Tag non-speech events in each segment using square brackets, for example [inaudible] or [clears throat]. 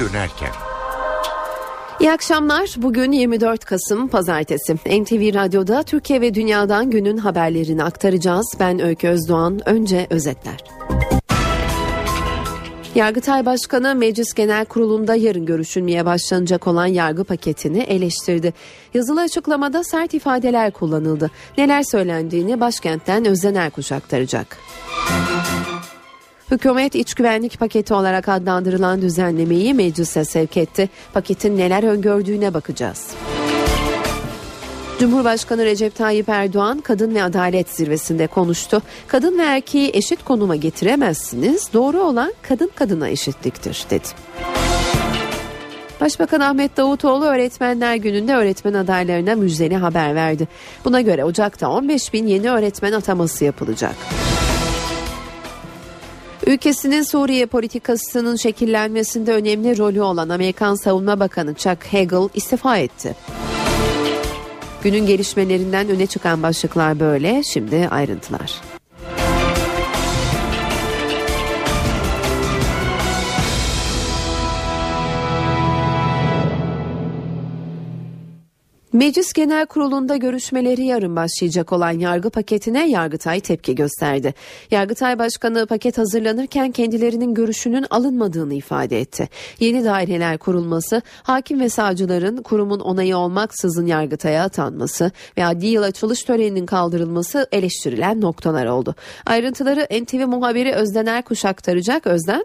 dönerken. İyi akşamlar. Bugün 24 Kasım Pazartesi. NTV Radyo'da Türkiye ve dünyadan günün haberlerini aktaracağız. Ben Öykü Özdoğan. Önce özetler. Yargıtay Başkanı Meclis Genel Kurulu'nda yarın görüşülmeye başlanacak olan yargı paketini eleştirdi. Yazılı açıklamada sert ifadeler kullanıldı. Neler söylendiğini başkentten Özden Erkuş aktaracak. Hükümet iç güvenlik paketi olarak adlandırılan düzenlemeyi meclise sevk etti. Paketin neler öngördüğüne bakacağız. Cumhurbaşkanı Recep Tayyip Erdoğan kadın ve adalet zirvesinde konuştu. Kadın ve erkeği eşit konuma getiremezsiniz. Doğru olan kadın kadına eşitliktir dedi. Başbakan Ahmet Davutoğlu öğretmenler gününde öğretmen adaylarına müjdeli haber verdi. Buna göre Ocak'ta 15 bin yeni öğretmen ataması yapılacak. Ülkesinin Suriye politikasının şekillenmesinde önemli rolü olan Amerikan Savunma Bakanı Chuck Hagel istifa etti. Günün gelişmelerinden öne çıkan başlıklar böyle. Şimdi ayrıntılar. Meclis Genel Kurulu'nda görüşmeleri yarın başlayacak olan yargı paketine Yargıtay tepki gösterdi. Yargıtay Başkanı paket hazırlanırken kendilerinin görüşünün alınmadığını ifade etti. Yeni daireler kurulması, hakim ve savcıların kurumun onayı olmaksızın Yargıtay'a atanması ve adli yıl açılış töreninin kaldırılması eleştirilen noktalar oldu. Ayrıntıları NTV muhabiri Özden Erkuş aktaracak. Özden.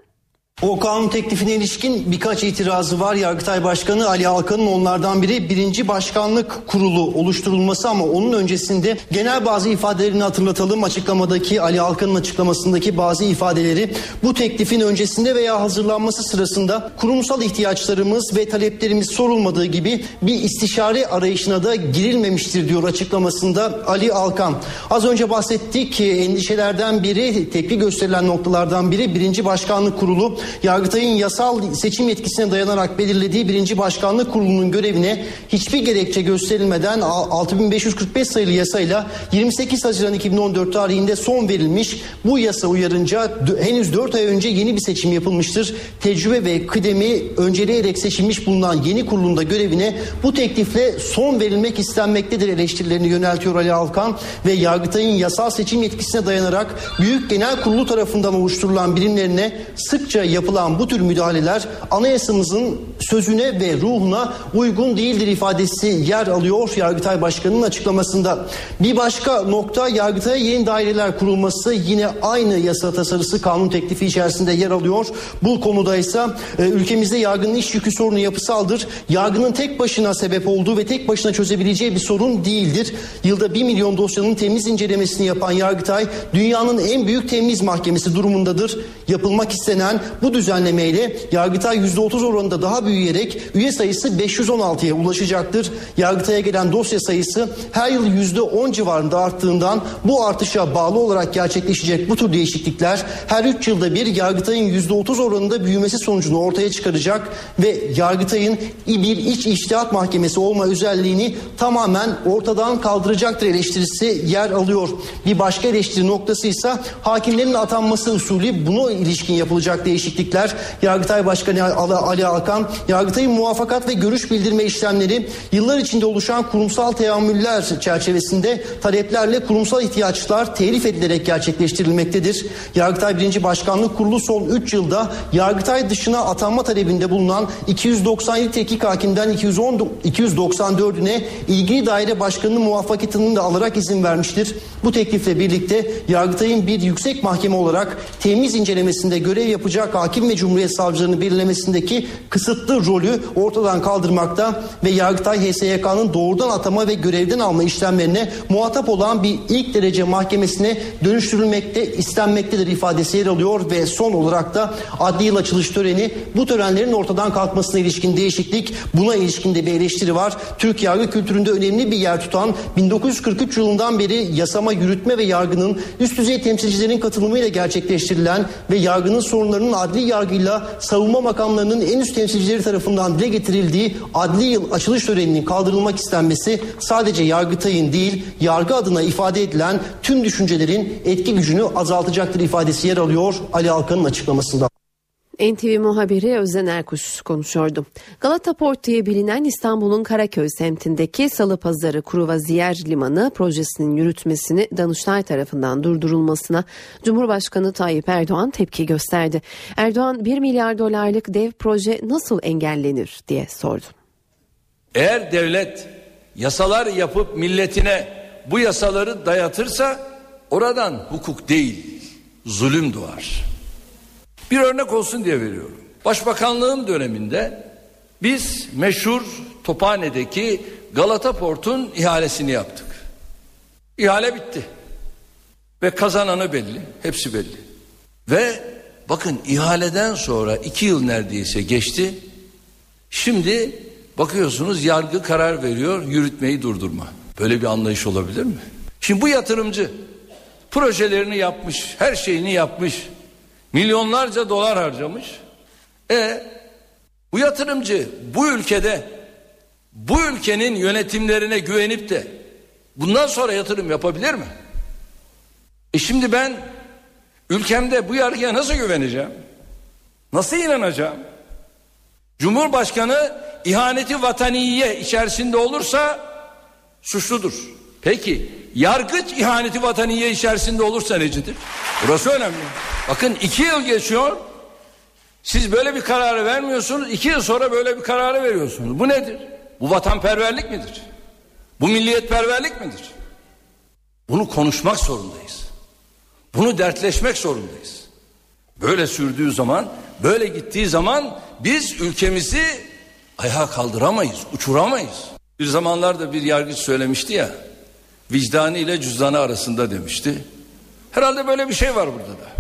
O kanun teklifine ilişkin birkaç itirazı var. Yargıtay Başkanı Ali Alkan'ın onlardan biri birinci başkanlık kurulu oluşturulması ama onun öncesinde genel bazı ifadelerini hatırlatalım. Açıklamadaki Ali Alkan'ın açıklamasındaki bazı ifadeleri bu teklifin öncesinde veya hazırlanması sırasında kurumsal ihtiyaçlarımız ve taleplerimiz sorulmadığı gibi bir istişare arayışına da girilmemiştir diyor açıklamasında Ali Alkan. Az önce bahsettik ki endişelerden biri tepki gösterilen noktalardan biri birinci başkanlık kurulu Yargıtay'ın yasal seçim yetkisine dayanarak belirlediği birinci başkanlık kurulunun görevine hiçbir gerekçe gösterilmeden 6545 sayılı yasayla 28 Haziran 2014 tarihinde son verilmiş. Bu yasa uyarınca henüz 4 ay önce yeni bir seçim yapılmıştır. Tecrübe ve kıdemi önceleyerek seçilmiş bulunan yeni kurulunda görevine bu teklifle son verilmek istenmektedir eleştirilerini yöneltiyor Ali Alkan ve Yargıtay'ın yasal seçim yetkisine dayanarak Büyük Genel Kurulu tarafından oluşturulan birimlerine sıkça yapılan bu tür müdahaleler anayasamızın sözüne ve ruhuna uygun değildir ifadesi yer alıyor Yargıtay Başkanı'nın açıklamasında. Bir başka nokta Yargıtay'a yeni daireler kurulması yine aynı yasa tasarısı kanun teklifi içerisinde yer alıyor. Bu konuda ise e, ülkemizde yargının iş yükü sorunu yapısaldır. Yargının tek başına sebep olduğu ve tek başına çözebileceği bir sorun değildir. Yılda 1 milyon dosyanın temiz incelemesini yapan Yargıtay dünyanın en büyük temiz mahkemesi durumundadır. Yapılmak istenen bu düzenlemeyle Yargıtay %30 oranında daha büyüyerek üye sayısı 516'ya ulaşacaktır. Yargıtay'a gelen dosya sayısı her yıl %10 civarında arttığından bu artışa bağlı olarak gerçekleşecek bu tür değişiklikler her 3 yılda bir Yargıtay'ın %30 oranında büyümesi sonucunu ortaya çıkaracak ve Yargıtay'ın bir iç iştihat mahkemesi olma özelliğini tamamen ortadan kaldıracaktır eleştirisi yer alıyor. Bir başka eleştiri noktası ise hakimlerin atanması usulü buna ilişkin yapılacak değişiklikler. Yargıtay Başkanı Ali Alkan, Yargıtay'ın muvaffakat ve görüş bildirme işlemleri yıllar içinde oluşan kurumsal teamüller çerçevesinde taleplerle kurumsal ihtiyaçlar telif edilerek gerçekleştirilmektedir. Yargıtay 1. Başkanlık Kurulu son 3 yılda Yargıtay dışına atanma talebinde bulunan 297 teknik hakimden 210, 294'üne ilgili daire başkanının muvaffakatını da alarak izin vermiştir. Bu teklifle birlikte Yargıtay'ın bir yüksek mahkeme olarak temiz incelemesinde görev yapacak hakim ve cumhuriyet savcılarını belirlemesindeki kısıtlı rolü ortadan kaldırmakta ve Yargıtay HSYK'nın doğrudan atama ve görevden alma işlemlerine muhatap olan bir ilk derece mahkemesine dönüştürülmekte istenmektedir ifadesi yer alıyor ve son olarak da adli yıl açılış töreni bu törenlerin ortadan kalkmasına ilişkin değişiklik buna ilişkin de bir eleştiri var. Türk yargı kültüründe önemli bir yer tutan 1943 yılından beri yasama, yürütme ve yargının üst düzey temsilcilerin katılımıyla gerçekleştirilen ve yargının sorunlarının adli yargıyla savunma makamlarının en üst temsilcileri tarafından dile getirildiği adli yıl açılış töreninin kaldırılmak istenmesi sadece Yargıtay'ın değil yargı adına ifade edilen tüm düşüncelerin etki gücünü azaltacaktır ifadesi yer alıyor Ali Alkan'ın açıklamasında. NTV muhabiri Özden Erkuş konuşuyordu. Galata Port diye bilinen İstanbul'un Karaköy semtindeki Salı Pazarı Kruvaziyer Limanı projesinin yürütmesini Danıştay tarafından durdurulmasına Cumhurbaşkanı Tayyip Erdoğan tepki gösterdi. Erdoğan 1 milyar dolarlık dev proje nasıl engellenir diye sordu. Eğer devlet yasalar yapıp milletine bu yasaları dayatırsa oradan hukuk değil zulüm doğar. Bir örnek olsun diye veriyorum. Başbakanlığım döneminde biz meşhur Tophane'deki Galata Port'un ihalesini yaptık. İhale bitti. Ve kazananı belli. Hepsi belli. Ve bakın ihaleden sonra iki yıl neredeyse geçti. Şimdi bakıyorsunuz yargı karar veriyor yürütmeyi durdurma. Böyle bir anlayış olabilir mi? Şimdi bu yatırımcı projelerini yapmış, her şeyini yapmış. Milyonlarca dolar harcamış. E bu yatırımcı bu ülkede bu ülkenin yönetimlerine güvenip de bundan sonra yatırım yapabilir mi? E şimdi ben ülkemde bu yargıya nasıl güveneceğim? Nasıl inanacağım? Cumhurbaşkanı ihaneti vataniye içerisinde olursa suçludur. Peki yargıç ihaneti vataniye içerisinde olursa necidir? Burası önemli. Bakın iki yıl geçiyor. Siz böyle bir kararı vermiyorsunuz. iki yıl sonra böyle bir kararı veriyorsunuz. Bu nedir? Bu vatanperverlik midir? Bu milliyetperverlik midir? Bunu konuşmak zorundayız. Bunu dertleşmek zorundayız. Böyle sürdüğü zaman, böyle gittiği zaman biz ülkemizi ayağa kaldıramayız, uçuramayız. Bir zamanlarda bir yargıç söylemişti ya, vicdanı ile cüzdanı arasında demişti. Herhalde böyle bir şey var burada da.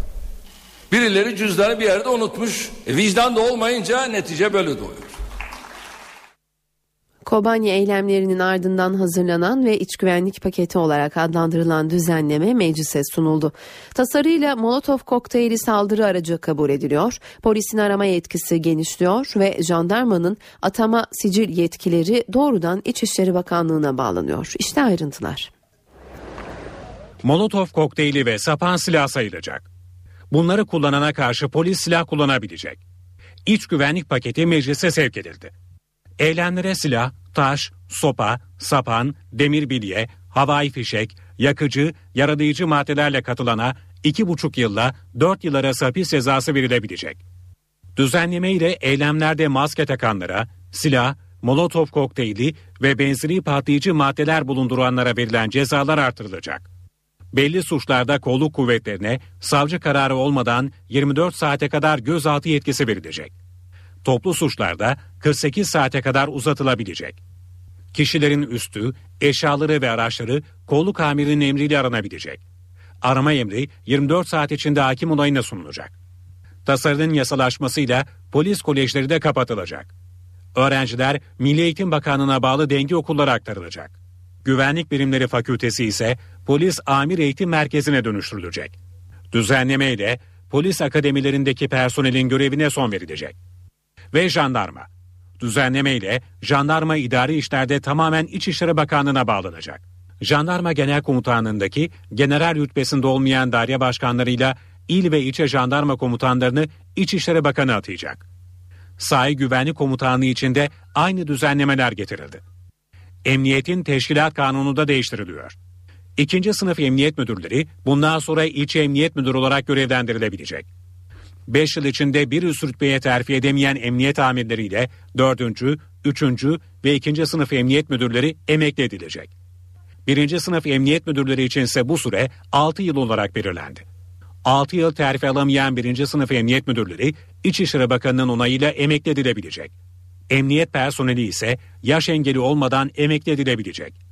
Birileri cüzdanı bir yerde unutmuş. E, vicdan da olmayınca netice böyle doğuyor. Kobani eylemlerinin ardından hazırlanan ve iç güvenlik paketi olarak adlandırılan düzenleme meclise sunuldu. Tasarıyla Molotov kokteyli saldırı aracı kabul ediliyor, polisin arama yetkisi genişliyor ve jandarmanın atama sicil yetkileri doğrudan İçişleri Bakanlığı'na bağlanıyor. İşte ayrıntılar. Molotov kokteyli ve sapan silah sayılacak. Bunları kullanana karşı polis silah kullanabilecek. İç güvenlik paketi meclise sevk edildi. Eylemlere silah, taş, sopa, sapan, demir bilye, havai fişek, yakıcı, yaralayıcı maddelerle katılana 2,5 yılla 4 yıl arası hapis cezası verilebilecek. Düzenleme ile eylemlerde maske takanlara, silah, molotov kokteyli ve benzeri patlayıcı maddeler bulunduranlara verilen cezalar artırılacak belli suçlarda kolluk kuvvetlerine savcı kararı olmadan 24 saate kadar gözaltı yetkisi verilecek. Toplu suçlarda 48 saate kadar uzatılabilecek. Kişilerin üstü, eşyaları ve araçları kolluk amirinin emriyle aranabilecek. Arama emri 24 saat içinde hakim olayına sunulacak. Tasarının yasalaşmasıyla polis kolejleri de kapatılacak. Öğrenciler Milli Eğitim Bakanlığı'na bağlı denge okullara aktarılacak. Güvenlik Birimleri Fakültesi ise Polis Amir Eğitim Merkezi'ne dönüştürülecek. Düzenleme ile polis akademilerindeki personelin görevine son verilecek. Ve jandarma. Düzenleme ile jandarma idari işlerde tamamen İçişleri Bakanlığı'na bağlanacak. Jandarma Genel Komutanlığındaki general rütbesinde olmayan daire başkanlarıyla il ve ilçe jandarma komutanlarını İçişleri Bakanı atayacak. Sahi Güvenlik Komutanlığı içinde aynı düzenlemeler getirildi. Emniyetin Teşkilat Kanunu da değiştiriliyor. İkinci sınıf emniyet müdürleri bundan sonra ilçe emniyet müdürü olarak görevlendirilebilecek. 5 yıl içinde bir üst rütbeye terfi edemeyen emniyet amirleriyle 4. 3. ve 2. sınıf emniyet müdürleri emekli edilecek. 1. sınıf emniyet müdürleri için ise bu süre 6 yıl olarak belirlendi. 6 yıl terfi alamayan 1. sınıf emniyet müdürleri İçişleri Bakanı'nın onayıyla emekli edilebilecek. Emniyet personeli ise yaş engeli olmadan emekli edilebilecek.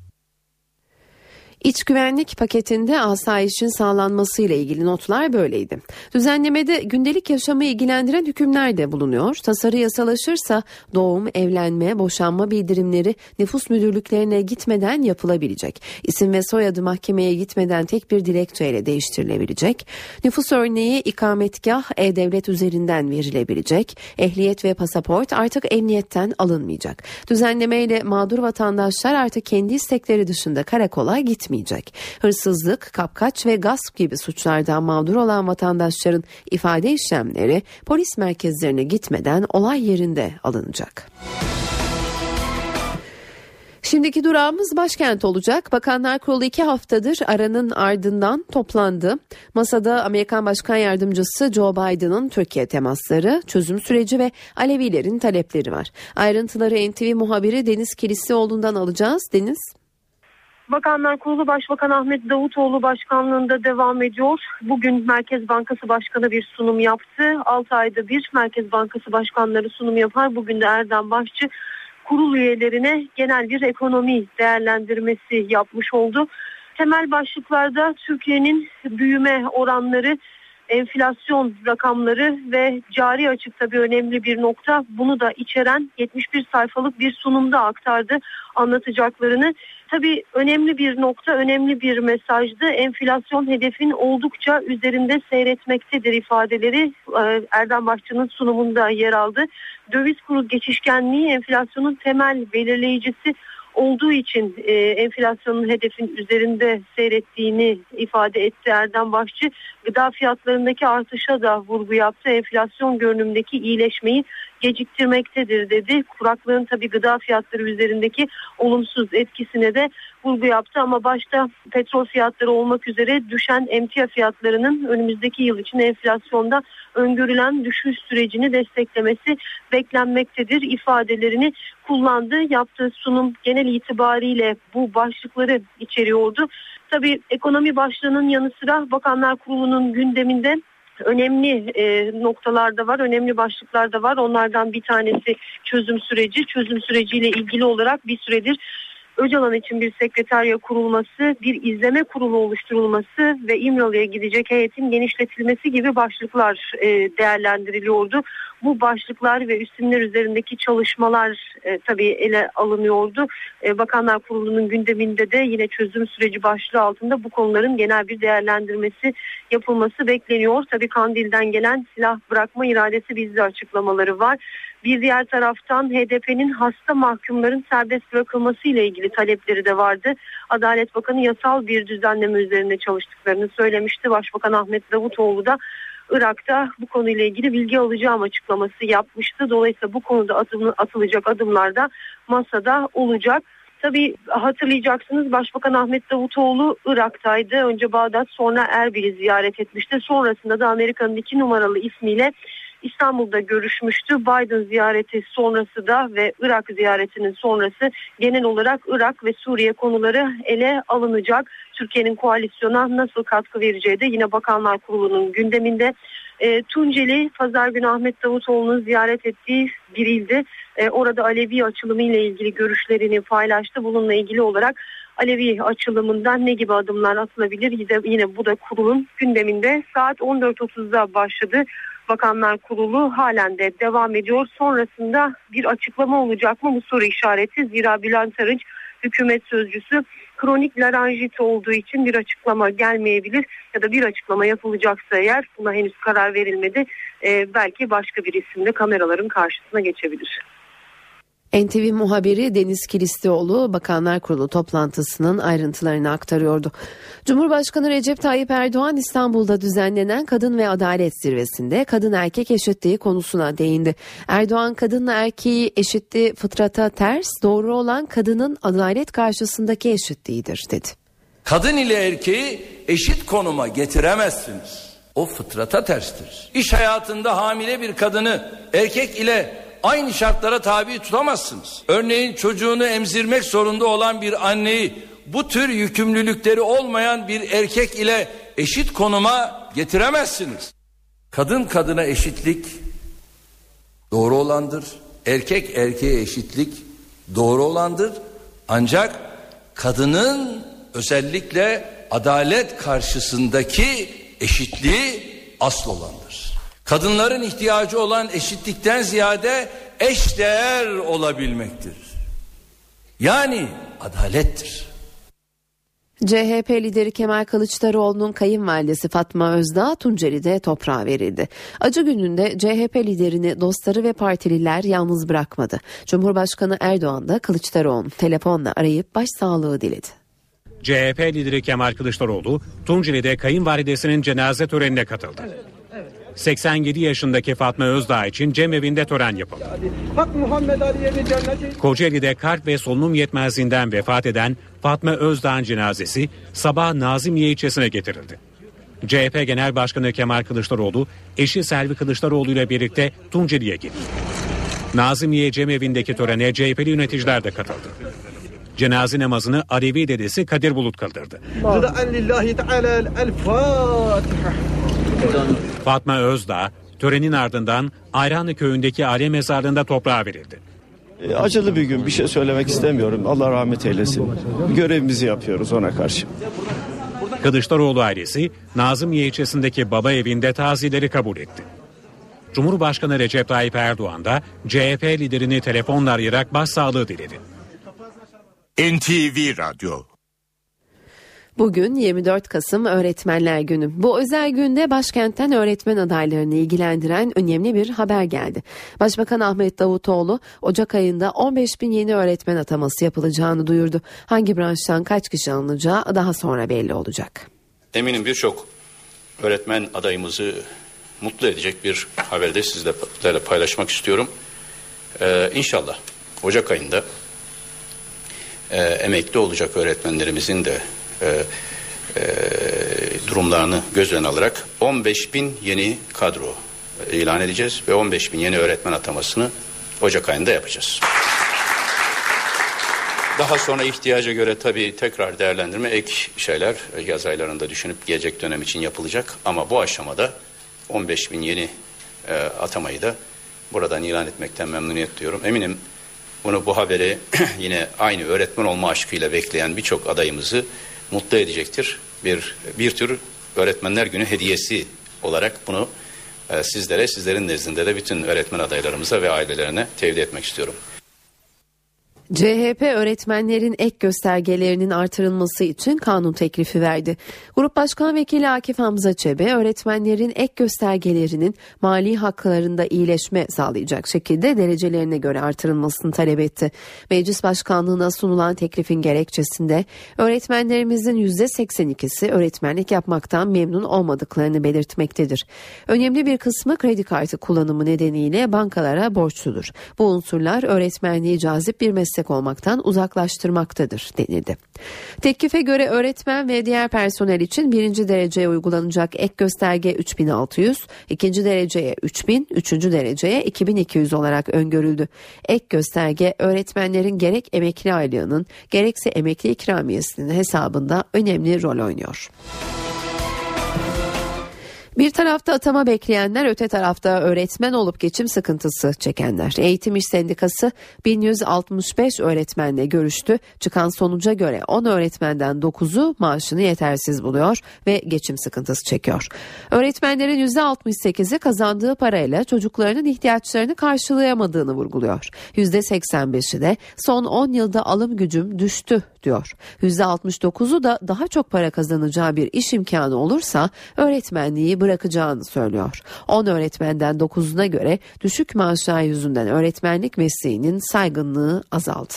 İç güvenlik paketinde asayişin sağlanmasıyla ilgili notlar böyleydi. Düzenlemede gündelik yaşamı ilgilendiren hükümler de bulunuyor. Tasarı yasalaşırsa doğum, evlenme, boşanma bildirimleri nüfus müdürlüklerine gitmeden yapılabilecek. İsim ve soyadı mahkemeye gitmeden tek bir dilekçeyle değiştirilebilecek. Nüfus örneği ikametgah e-devlet üzerinden verilebilecek. Ehliyet ve pasaport artık emniyetten alınmayacak. Düzenlemeyle mağdur vatandaşlar artık kendi istekleri dışında karakola gitmeyecek etmeyecek. Hırsızlık, kapkaç ve gasp gibi suçlardan mağdur olan vatandaşların ifade işlemleri polis merkezlerine gitmeden olay yerinde alınacak. Şimdiki durağımız başkent olacak. Bakanlar Kurulu iki haftadır aranın ardından toplandı. Masada Amerikan Başkan Yardımcısı Joe Biden'ın Türkiye temasları, çözüm süreci ve Alevilerin talepleri var. Ayrıntıları NTV muhabiri Deniz Kilislioğlu'ndan alacağız. Deniz. Bakanlar Kurulu Başbakan Ahmet Davutoğlu başkanlığında devam ediyor. Bugün Merkez Bankası Başkanı bir sunum yaptı. 6 ayda bir Merkez Bankası Başkanları sunum yapar. Bugün de Erdem Başçı kurul üyelerine genel bir ekonomi değerlendirmesi yapmış oldu. Temel başlıklarda Türkiye'nin büyüme oranları, enflasyon rakamları ve cari açık tabii önemli bir nokta. Bunu da içeren 71 sayfalık bir sunumda aktardı anlatacaklarını. Tabii önemli bir nokta, önemli bir mesajdı. Enflasyon hedefin oldukça üzerinde seyretmektedir ifadeleri e, Erdem Başçı'nın sunumunda yer aldı. Döviz kuru geçişkenliği enflasyonun temel belirleyicisi olduğu için e, enflasyonun hedefin üzerinde seyrettiğini ifade etti Erdem Başçı. Gıda fiyatlarındaki artışa da vurgu yaptı. Enflasyon görünümdeki iyileşmeyi geciktirmektedir dedi. Kuraklığın tabi gıda fiyatları üzerindeki olumsuz etkisine de vurgu yaptı ama başta petrol fiyatları olmak üzere düşen emtia fiyatlarının önümüzdeki yıl için enflasyonda öngörülen düşüş sürecini desteklemesi beklenmektedir ifadelerini kullandı. Yaptığı sunum genel itibariyle bu başlıkları içeriyordu. Tabii ekonomi başlığının yanı sıra Bakanlar Kurulu'nun gündeminde önemli e, noktalarda var, önemli başlıklarda var. Onlardan bir tanesi çözüm süreci. Çözüm süreciyle ilgili olarak bir süredir Öcalan için bir sekreterya kurulması, bir izleme kurulu oluşturulması ve İmralı'ya gidecek heyetin genişletilmesi gibi başlıklar e, değerlendiriliyordu. Bu başlıklar ve üstünler üzerindeki çalışmalar e, tabii ele alınıyordu. E, Bakanlar Kurulu'nun gündeminde de yine çözüm süreci başlığı altında bu konuların genel bir değerlendirmesi yapılması bekleniyor. Tabii Kandil'den gelen silah bırakma iradesi bizde açıklamaları var. Bir diğer taraftan HDP'nin hasta mahkumların serbest bırakılması ile ilgili talepleri de vardı. Adalet Bakanı yasal bir düzenleme üzerine çalıştıklarını söylemişti. Başbakan Ahmet Davutoğlu da Irak'ta bu konuyla ilgili bilgi alacağım açıklaması yapmıştı. Dolayısıyla bu konuda atım, atılacak adımlar da masada olacak. Tabii hatırlayacaksınız Başbakan Ahmet Davutoğlu Irak'taydı. Önce Bağdat sonra Erbil'i ziyaret etmişti. Sonrasında da Amerika'nın iki numaralı ismiyle İstanbul'da görüşmüştü. Biden ziyareti sonrası da ve Irak ziyaretinin sonrası genel olarak Irak ve Suriye konuları ele alınacak. Türkiye'nin koalisyona nasıl katkı vereceği de yine Bakanlar Kurulu'nun gündeminde. E, Tunceli pazar günü Ahmet Davutoğlu'nun ziyaret ettiği bir ildi. E, orada Alevi açılımı ile ilgili görüşlerini paylaştı. Bununla ilgili olarak Alevi açılımından ne gibi adımlar atılabilir? Yine, yine bu da kurulun gündeminde saat 14.30'da başladı. Bakanlar Kurulu halen de devam ediyor. Sonrasında bir açıklama olacak mı bu soru işareti. Zira Bülent Arınç hükümet sözcüsü kronik laranjit olduğu için bir açıklama gelmeyebilir ya da bir açıklama yapılacaksa eğer buna henüz karar verilmedi. Ee, belki başka bir isimle kameraların karşısına geçebilir. NTV muhabiri Deniz Kilislioğlu Bakanlar Kurulu toplantısının ayrıntılarını aktarıyordu. Cumhurbaşkanı Recep Tayyip Erdoğan İstanbul'da düzenlenen Kadın ve Adalet Zirvesi'nde kadın erkek eşitliği konusuna değindi. Erdoğan kadınla erkeği eşitliği fıtrata ters, doğru olan kadının adalet karşısındaki eşitliğidir dedi. Kadın ile erkeği eşit konuma getiremezsiniz. O fıtrata terstir. İş hayatında hamile bir kadını erkek ile aynı şartlara tabi tutamazsınız. Örneğin çocuğunu emzirmek zorunda olan bir anneyi bu tür yükümlülükleri olmayan bir erkek ile eşit konuma getiremezsiniz. Kadın kadına eşitlik doğru olandır. Erkek erkeğe eşitlik doğru olandır. Ancak kadının özellikle adalet karşısındaki eşitliği asıl olandır. Kadınların ihtiyacı olan eşitlikten ziyade eşdeğer olabilmektir. Yani adalettir. CHP lideri Kemal Kılıçdaroğlu'nun kayınvalidesi Fatma Özdağ Tunceli'de toprağa verildi. Acı gününde CHP liderini dostları ve partililer yalnız bırakmadı. Cumhurbaşkanı Erdoğan da Kılıçdaroğlu telefonla arayıp başsağlığı diledi. CHP lideri Kemal Kılıçdaroğlu Tunceli'de kayınvalidesinin cenaze törenine katıldı. 87 yaşındaki Fatma Özdağ için cemevinde tören yapıldı. Kocaeli'de kalp ve solunum yetmezliğinden vefat eden Fatma Özdağ'ın cenazesi sabah Nazimiye ilçesine getirildi. CHP Genel Başkanı Kemal Kılıçdaroğlu eşi Selvi Kılıçdaroğlu ile birlikte Tunceli'ye gitti. Nazimiye cemevindeki törene CHP'li yöneticiler de katıldı. Cenaze namazını Alevi dedesi Kadir Bulut kıldırdı. Fatma Özdağ törenin ardından Ayranlı köyündeki aile mezarlığında toprağa verildi. E, acılı bir gün bir şey söylemek istemiyorum. Allah rahmet eylesin. Görevimizi yapıyoruz ona karşı. Kılıçdaroğlu ailesi Nazımiye ilçesindeki baba evinde tazileri kabul etti. Cumhurbaşkanı Recep Tayyip Erdoğan da CHP liderini telefonla arayarak başsağlığı diledi. NTV Radyo Bugün 24 Kasım Öğretmenler Günü. Bu özel günde başkentten öğretmen adaylarını ilgilendiren önemli bir haber geldi. Başbakan Ahmet Davutoğlu Ocak ayında 15 bin yeni öğretmen ataması yapılacağını duyurdu. Hangi branştan kaç kişi alınacağı daha sonra belli olacak. Eminim birçok öğretmen adayımızı mutlu edecek bir haberde sizlerle paylaşmak istiyorum. Ee, inşallah Ocak ayında e, emekli olacak öğretmenlerimizin de e, e, durumlarını göz önüne alarak 15 bin yeni kadro ilan edeceğiz ve 15 bin yeni öğretmen atamasını Ocak ayında yapacağız. Daha sonra ihtiyaca göre tabii tekrar değerlendirme ek şeyler yaz aylarında düşünüp gelecek dönem için yapılacak. Ama bu aşamada 15 bin yeni e, atamayı da buradan ilan etmekten memnuniyet duyuyorum. Eminim bunu bu haberi [clears throat] yine aynı öğretmen olma aşkıyla bekleyen birçok adayımızı mutlu edecektir. Bir bir tür öğretmenler günü hediyesi olarak bunu e, sizlere, sizlerin nezdinde de bütün öğretmen adaylarımıza ve ailelerine tevdi etmek istiyorum. CHP öğretmenlerin ek göstergelerinin artırılması için kanun teklifi verdi. Grup Başkan Vekili Akif Hamza Çebe öğretmenlerin ek göstergelerinin mali haklarında iyileşme sağlayacak şekilde derecelerine göre artırılmasını talep etti. Meclis Başkanlığına sunulan teklifin gerekçesinde öğretmenlerimizin %82'si öğretmenlik yapmaktan memnun olmadıklarını belirtmektedir. Önemli bir kısmı kredi kartı kullanımı nedeniyle bankalara borçludur. Bu unsurlar öğretmenliği cazip bir meslek meslek olmaktan uzaklaştırmaktadır denildi. Teklife göre öğretmen ve diğer personel için birinci dereceye uygulanacak ek gösterge 3600, ikinci dereceye 3000, üçüncü dereceye 2200 olarak öngörüldü. Ek gösterge öğretmenlerin gerek emekli aylığının gerekse emekli ikramiyesinin hesabında önemli rol oynuyor. Bir tarafta atama bekleyenler, öte tarafta öğretmen olup geçim sıkıntısı çekenler. Eğitim İş Sendikası 1165 öğretmenle görüştü. Çıkan sonuca göre 10 öğretmenden 9'u maaşını yetersiz buluyor ve geçim sıkıntısı çekiyor. Öğretmenlerin %68'i kazandığı parayla çocuklarının ihtiyaçlarını karşılayamadığını vurguluyor. %85'i de son 10 yılda alım gücüm düştü diyor. %69'u da daha çok para kazanacağı bir iş imkanı olursa öğretmenliği bırakacağını söylüyor. 10 öğretmenden 9'una göre düşük maaşlar yüzünden öğretmenlik mesleğinin saygınlığı azaldı.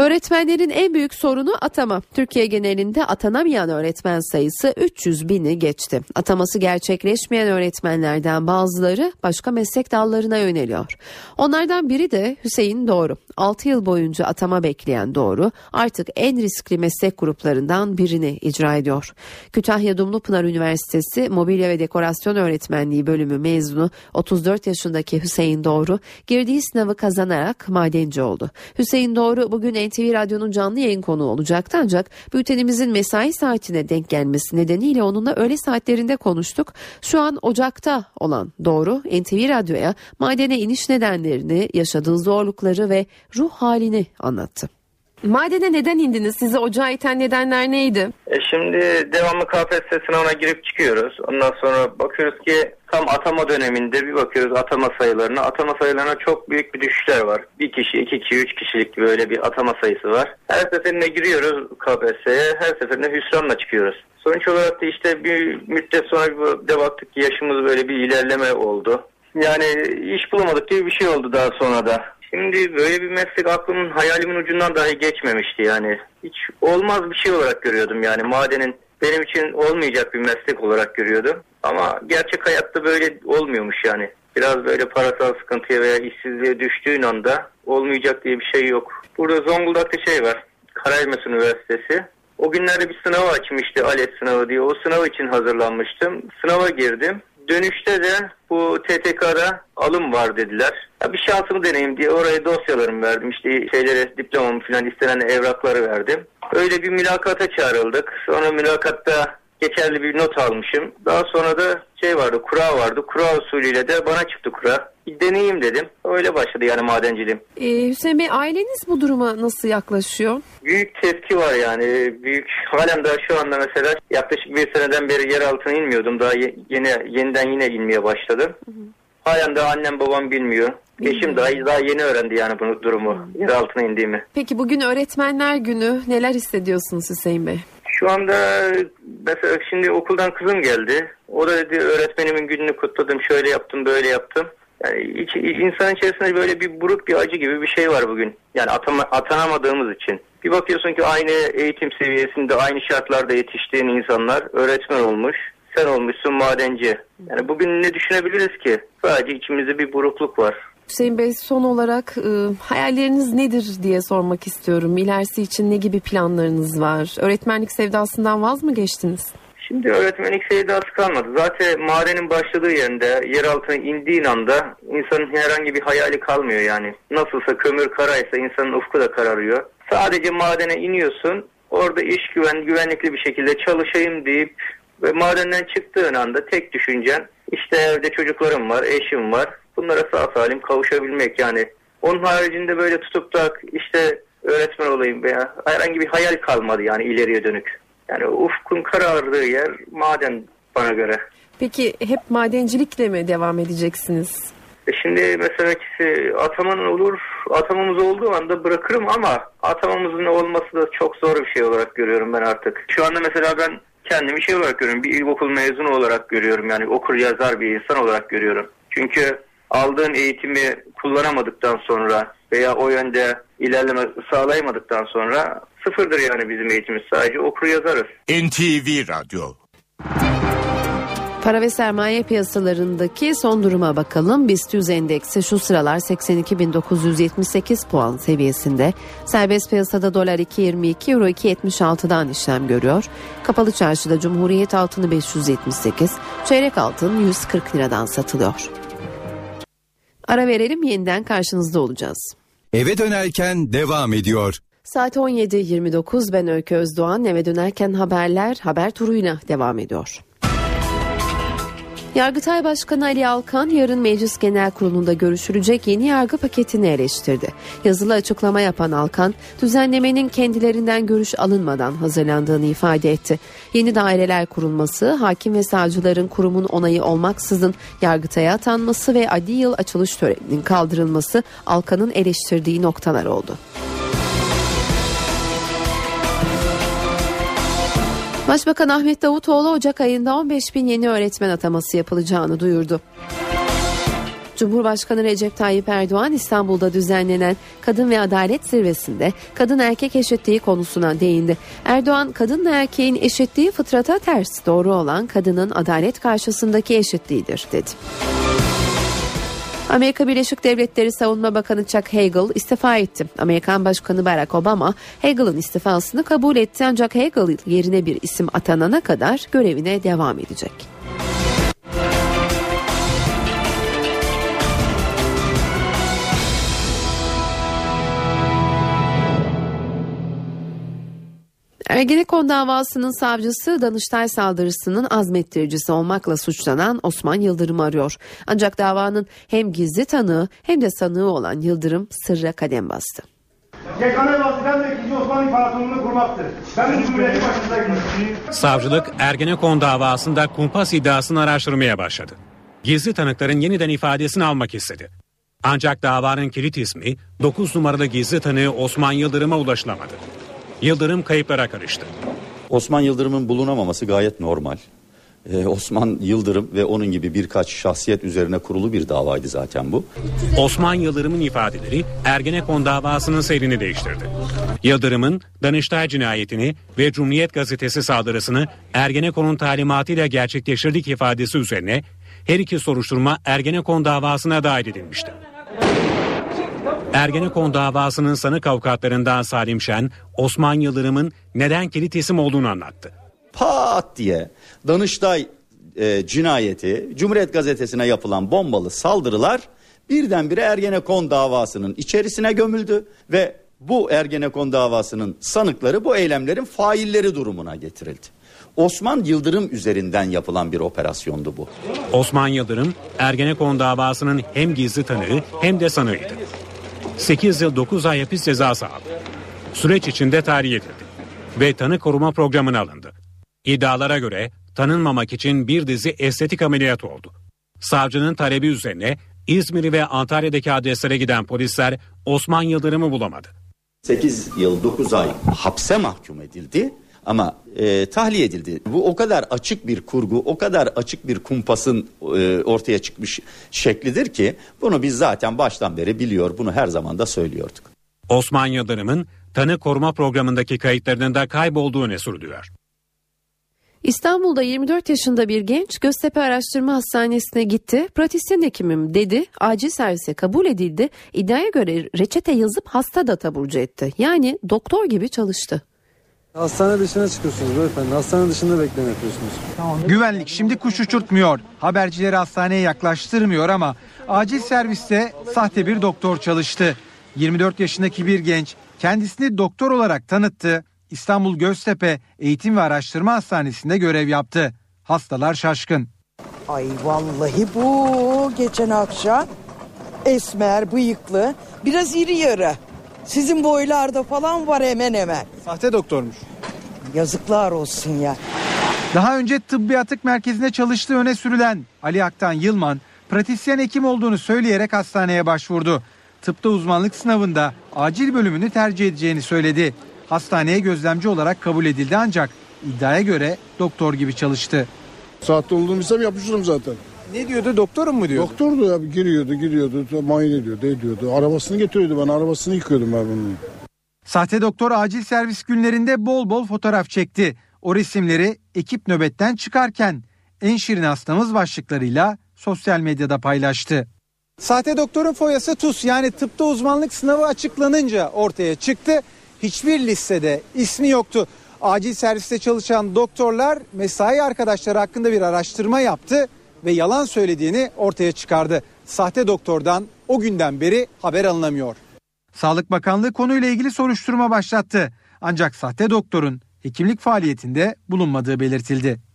Öğretmenlerin en büyük sorunu atama. Türkiye genelinde atanamayan öğretmen sayısı 300 bini geçti. Ataması gerçekleşmeyen öğretmenlerden bazıları başka meslek dallarına yöneliyor. Onlardan biri de Hüseyin Doğru. 6 yıl boyunca atama bekleyen Doğru artık en riskli meslek gruplarından birini icra ediyor. Kütahya Dumlupınar Üniversitesi Mobilya ve Dekorasyon Öğretmenliği bölümü mezunu 34 yaşındaki Hüseyin Doğru girdiği sınavı kazanarak madenci oldu. Hüseyin Doğru bugün NTV Radyo'nun canlı yayın konuğu olacaktı ancak bültenimizin mesai saatine denk gelmesi nedeniyle onunla öğle saatlerinde konuştuk. Şu an Ocak'ta olan Doğru NTV Radyo'ya madene iniş nedenlerini, yaşadığı zorlukları ve ruh halini anlattı. Madene neden indiniz? Sizi ocağa iten nedenler neydi? E şimdi devamlı KPSS sınavına girip çıkıyoruz. Ondan sonra bakıyoruz ki tam atama döneminde bir bakıyoruz atama sayılarına. Atama sayılarına çok büyük bir düşüşler var. Bir kişi, iki kişi, üç kişilik böyle bir atama sayısı var. Her seferinde giriyoruz KPSS'ye. Her seferinde hüsranla çıkıyoruz. Sonuç olarak da işte bir müddet sonra bir de baktık ki yaşımız böyle bir ilerleme oldu. Yani iş bulamadık gibi bir şey oldu daha sonra da. Şimdi böyle bir meslek aklımın hayalimin ucundan dahi geçmemişti yani. Hiç olmaz bir şey olarak görüyordum yani madenin benim için olmayacak bir meslek olarak görüyordum. Ama gerçek hayatta böyle olmuyormuş yani. Biraz böyle parasal sıkıntıya veya işsizliğe düştüğün anda olmayacak diye bir şey yok. Burada Zonguldak'ta şey var. Karayelmez Üniversitesi. O günlerde bir sınav açmıştı ALES sınavı diye. O sınav için hazırlanmıştım. Sınava girdim. Dönüşte de bu TTK'da alım var dediler. Ya bir şansımı deneyim diye oraya dosyalarımı verdim. İşte şeylere diplomamı falan istenen evrakları verdim. Öyle bir mülakata çağrıldık. Sonra mülakatta geçerli bir not almışım. Daha sonra da şey vardı, kura vardı. Kura usulüyle de bana çıktı kura. Bir deneyeyim dedim. Öyle başladı yani madenciliğim. Ee, Hüseyin Bey aileniz bu duruma nasıl yaklaşıyor? Büyük tepki var yani. Büyük halen daha şu anda mesela yaklaşık bir seneden beri yer altına inmiyordum. Daha ye- yeni yeniden yine inmeye başladım. Halen daha annem babam bilmiyor. Eşim daha, daha yeni öğrendi yani bunu durumu. Yer altına indiğimi. Peki bugün öğretmenler günü neler hissediyorsunuz Hüseyin Bey? Şu anda mesela şimdi okuldan kızım geldi. O da dedi öğretmenimin gününü kutladım. Şöyle yaptım böyle yaptım. Yani iç, insan içerisinde böyle bir buruk bir acı gibi bir şey var bugün. Yani atama, atanamadığımız için. Bir bakıyorsun ki aynı eğitim seviyesinde aynı şartlarda yetiştiğin insanlar öğretmen olmuş. Sen olmuşsun madenci. Yani bugün ne düşünebiliriz ki? Sadece içimizde bir burukluk var. Hüseyin Bey son olarak e, hayalleriniz nedir diye sormak istiyorum. İlerisi için ne gibi planlarınız var? Öğretmenlik sevdasından vaz mı geçtiniz? Şimdi öğretmenlik sevdası kalmadı. Zaten madenin başladığı yerinde yer altına indiğin anda insanın herhangi bir hayali kalmıyor yani. Nasılsa kömür karaysa insanın ufku da kararıyor. Sadece madene iniyorsun. Orada iş güven, güvenlikli bir şekilde çalışayım deyip ve madenden çıktığın anda tek düşüncen işte evde çocuklarım var, eşim var. Bunlara sağ salim kavuşabilmek yani. Onun haricinde böyle tutup da işte öğretmen olayım veya herhangi bir hayal kalmadı yani ileriye dönük. Yani ufkun karardığı yer maden bana göre. Peki hep madencilikle mi devam edeceksiniz? E şimdi mesela kişi atamanın olur, atamamız olduğu anda bırakırım ama atamamızın olması da çok zor bir şey olarak görüyorum ben artık. Şu anda mesela ben kendimi şey olarak görüyorum, bir ilkokul mezunu olarak görüyorum yani okur yazar bir insan olarak görüyorum. Çünkü aldığın eğitimi kullanamadıktan sonra veya o yönde ilerleme sağlayamadıktan sonra sıfırdır yani bizim eğitimimiz sadece okur yazarız. NTV Radyo Para ve sermaye piyasalarındaki son duruma bakalım. BIST 100 endeksi şu sıralar 82.978 puan seviyesinde. Serbest piyasada dolar 2.22, euro 2.76'dan işlem görüyor. Kapalı çarşıda Cumhuriyet altını 578, çeyrek altın 140 liradan satılıyor. Ara verelim yeniden karşınızda olacağız. eve dönerken devam ediyor. Saat 17.29 ben Öykü Özdoğan eve dönerken haberler haber turuyla devam ediyor. Yargıtay Başkanı Ali Alkan yarın Meclis Genel Kurulu'nda görüşülecek yeni yargı paketini eleştirdi. Yazılı açıklama yapan Alkan, düzenlemenin kendilerinden görüş alınmadan hazırlandığını ifade etti. Yeni daireler kurulması, hakim ve savcıların kurumun onayı olmaksızın Yargıtay'a atanması ve adi yıl açılış töreninin kaldırılması Alkan'ın eleştirdiği noktalar oldu. Başbakan Ahmet Davutoğlu Ocak ayında 15 bin yeni öğretmen ataması yapılacağını duyurdu. Cumhurbaşkanı Recep Tayyip Erdoğan İstanbul'da düzenlenen Kadın ve Adalet Zirvesi'nde kadın erkek eşitliği konusuna değindi. Erdoğan kadınla erkeğin eşitliği fıtrata ters, doğru olan kadının adalet karşısındaki eşitliğidir dedi. Amerika Birleşik Devletleri Savunma Bakanı Chuck Hagel istifa etti. Amerikan Başkanı Barack Obama Hagel'ın istifasını kabul etti ancak Hagel yerine bir isim atanana kadar görevine devam edecek. Ergenekon davasının savcısı Danıştay saldırısının azmettiricisi olmakla suçlanan Osman Yıldırım arıyor. Ancak davanın hem gizli tanığı hem de sanığı olan Yıldırım sırra kadem bastı. Yegane vazifem de 2. Osmanlı İmparatorluğu'nu kurmaktır. Ben de Cumhuriyeti başındayım. Savcılık Ergenekon davasında kumpas iddiasını araştırmaya başladı. Gizli tanıkların yeniden ifadesini almak istedi. Ancak davanın kilit ismi 9 numaralı gizli tanığı Osman Yıldırım'a ulaşılamadı. Yıldırım kayıplara karıştı. Osman Yıldırım'ın bulunamaması gayet normal. Ee, Osman Yıldırım ve onun gibi birkaç şahsiyet üzerine kurulu bir davaydı zaten bu. Osman Yıldırım'ın ifadeleri Ergenekon davasının seyrini değiştirdi. Yıldırım'ın Danıştay cinayetini ve Cumhuriyet Gazetesi saldırısını Ergenekon'un talimatıyla gerçekleştirdik ifadesi üzerine her iki soruşturma Ergenekon davasına dahil edilmişti. Ergenekon davasının sanık avukatlarından Salim Şen, Osman Yıldırım'ın neden kilit isim olduğunu anlattı. Pat diye Danıştay e, cinayeti, Cumhuriyet Gazetesi'ne yapılan bombalı saldırılar birdenbire Ergenekon davasının içerisine gömüldü ve bu Ergenekon davasının sanıkları bu eylemlerin failleri durumuna getirildi. Osman Yıldırım üzerinden yapılan bir operasyondu bu. Osman Yıldırım Ergenekon davasının hem gizli tanığı hem de sanığıydı. 8 yıl 9 ay hapis cezası aldı. Süreç içinde tahliye edildi ve tanı koruma programına alındı. İddialara göre tanınmamak için bir dizi estetik ameliyat oldu. Savcının talebi üzerine İzmir ve Antalya'daki adreslere giden polisler Osman Yıldırım'ı bulamadı. 8 yıl 9 ay hapse mahkum edildi ama e, tahliye edildi. Bu o kadar açık bir kurgu, o kadar açık bir kumpasın e, ortaya çıkmış şeklidir ki bunu biz zaten baştan beri biliyor, bunu her zaman da söylüyorduk. Osman Yıldırım'ın tanı koruma programındaki kayıtlarının da kaybolduğu ne sürülüyor. İstanbul'da 24 yaşında bir genç Göztepe Araştırma Hastanesi'ne gitti. Pratisyen hekimim dedi. Acil servise kabul edildi. İddiaya göre reçete yazıp hasta da taburcu etti. Yani doktor gibi çalıştı. Hastane dışına çıkıyorsunuz beyefendi. Hastane dışında bekleme yapıyorsunuz. Güvenlik şimdi kuş uçurtmuyor. Habercileri hastaneye yaklaştırmıyor ama acil serviste sahte bir doktor çalıştı. 24 yaşındaki bir genç kendisini doktor olarak tanıttı. İstanbul Göztepe Eğitim ve Araştırma Hastanesi'nde görev yaptı. Hastalar şaşkın. Ay vallahi bu geçen akşam esmer, bıyıklı, biraz iri yarı. Sizin boylarda falan var hemen hemen. Sahte doktormuş. Yazıklar olsun ya. Daha önce tıbbi atık merkezinde çalıştığı öne sürülen Ali Aktan Yılman, pratisyen hekim olduğunu söyleyerek hastaneye başvurdu. Tıpta uzmanlık sınavında acil bölümünü tercih edeceğini söyledi. Hastaneye gözlemci olarak kabul edildi ancak iddiaya göre doktor gibi çalıştı. Saatte olduğumu bilsem yapışırım zaten. Ne diyordu doktorum mu diyordu? Doktordu ya giriyordu giriyordu muayene ediyordu ediyordu. Arabasını getiriyordu ben arabasını yıkıyordum ben bunun. Sahte doktor acil servis günlerinde bol bol fotoğraf çekti. O resimleri ekip nöbetten çıkarken en şirin hastamız başlıklarıyla sosyal medyada paylaştı. Sahte doktorun foyası TUS yani tıpta uzmanlık sınavı açıklanınca ortaya çıktı. Hiçbir listede ismi yoktu. Acil serviste çalışan doktorlar mesai arkadaşları hakkında bir araştırma yaptı ve yalan söylediğini ortaya çıkardı. Sahte doktordan o günden beri haber alınamıyor. Sağlık Bakanlığı konuyla ilgili soruşturma başlattı. Ancak sahte doktorun hekimlik faaliyetinde bulunmadığı belirtildi.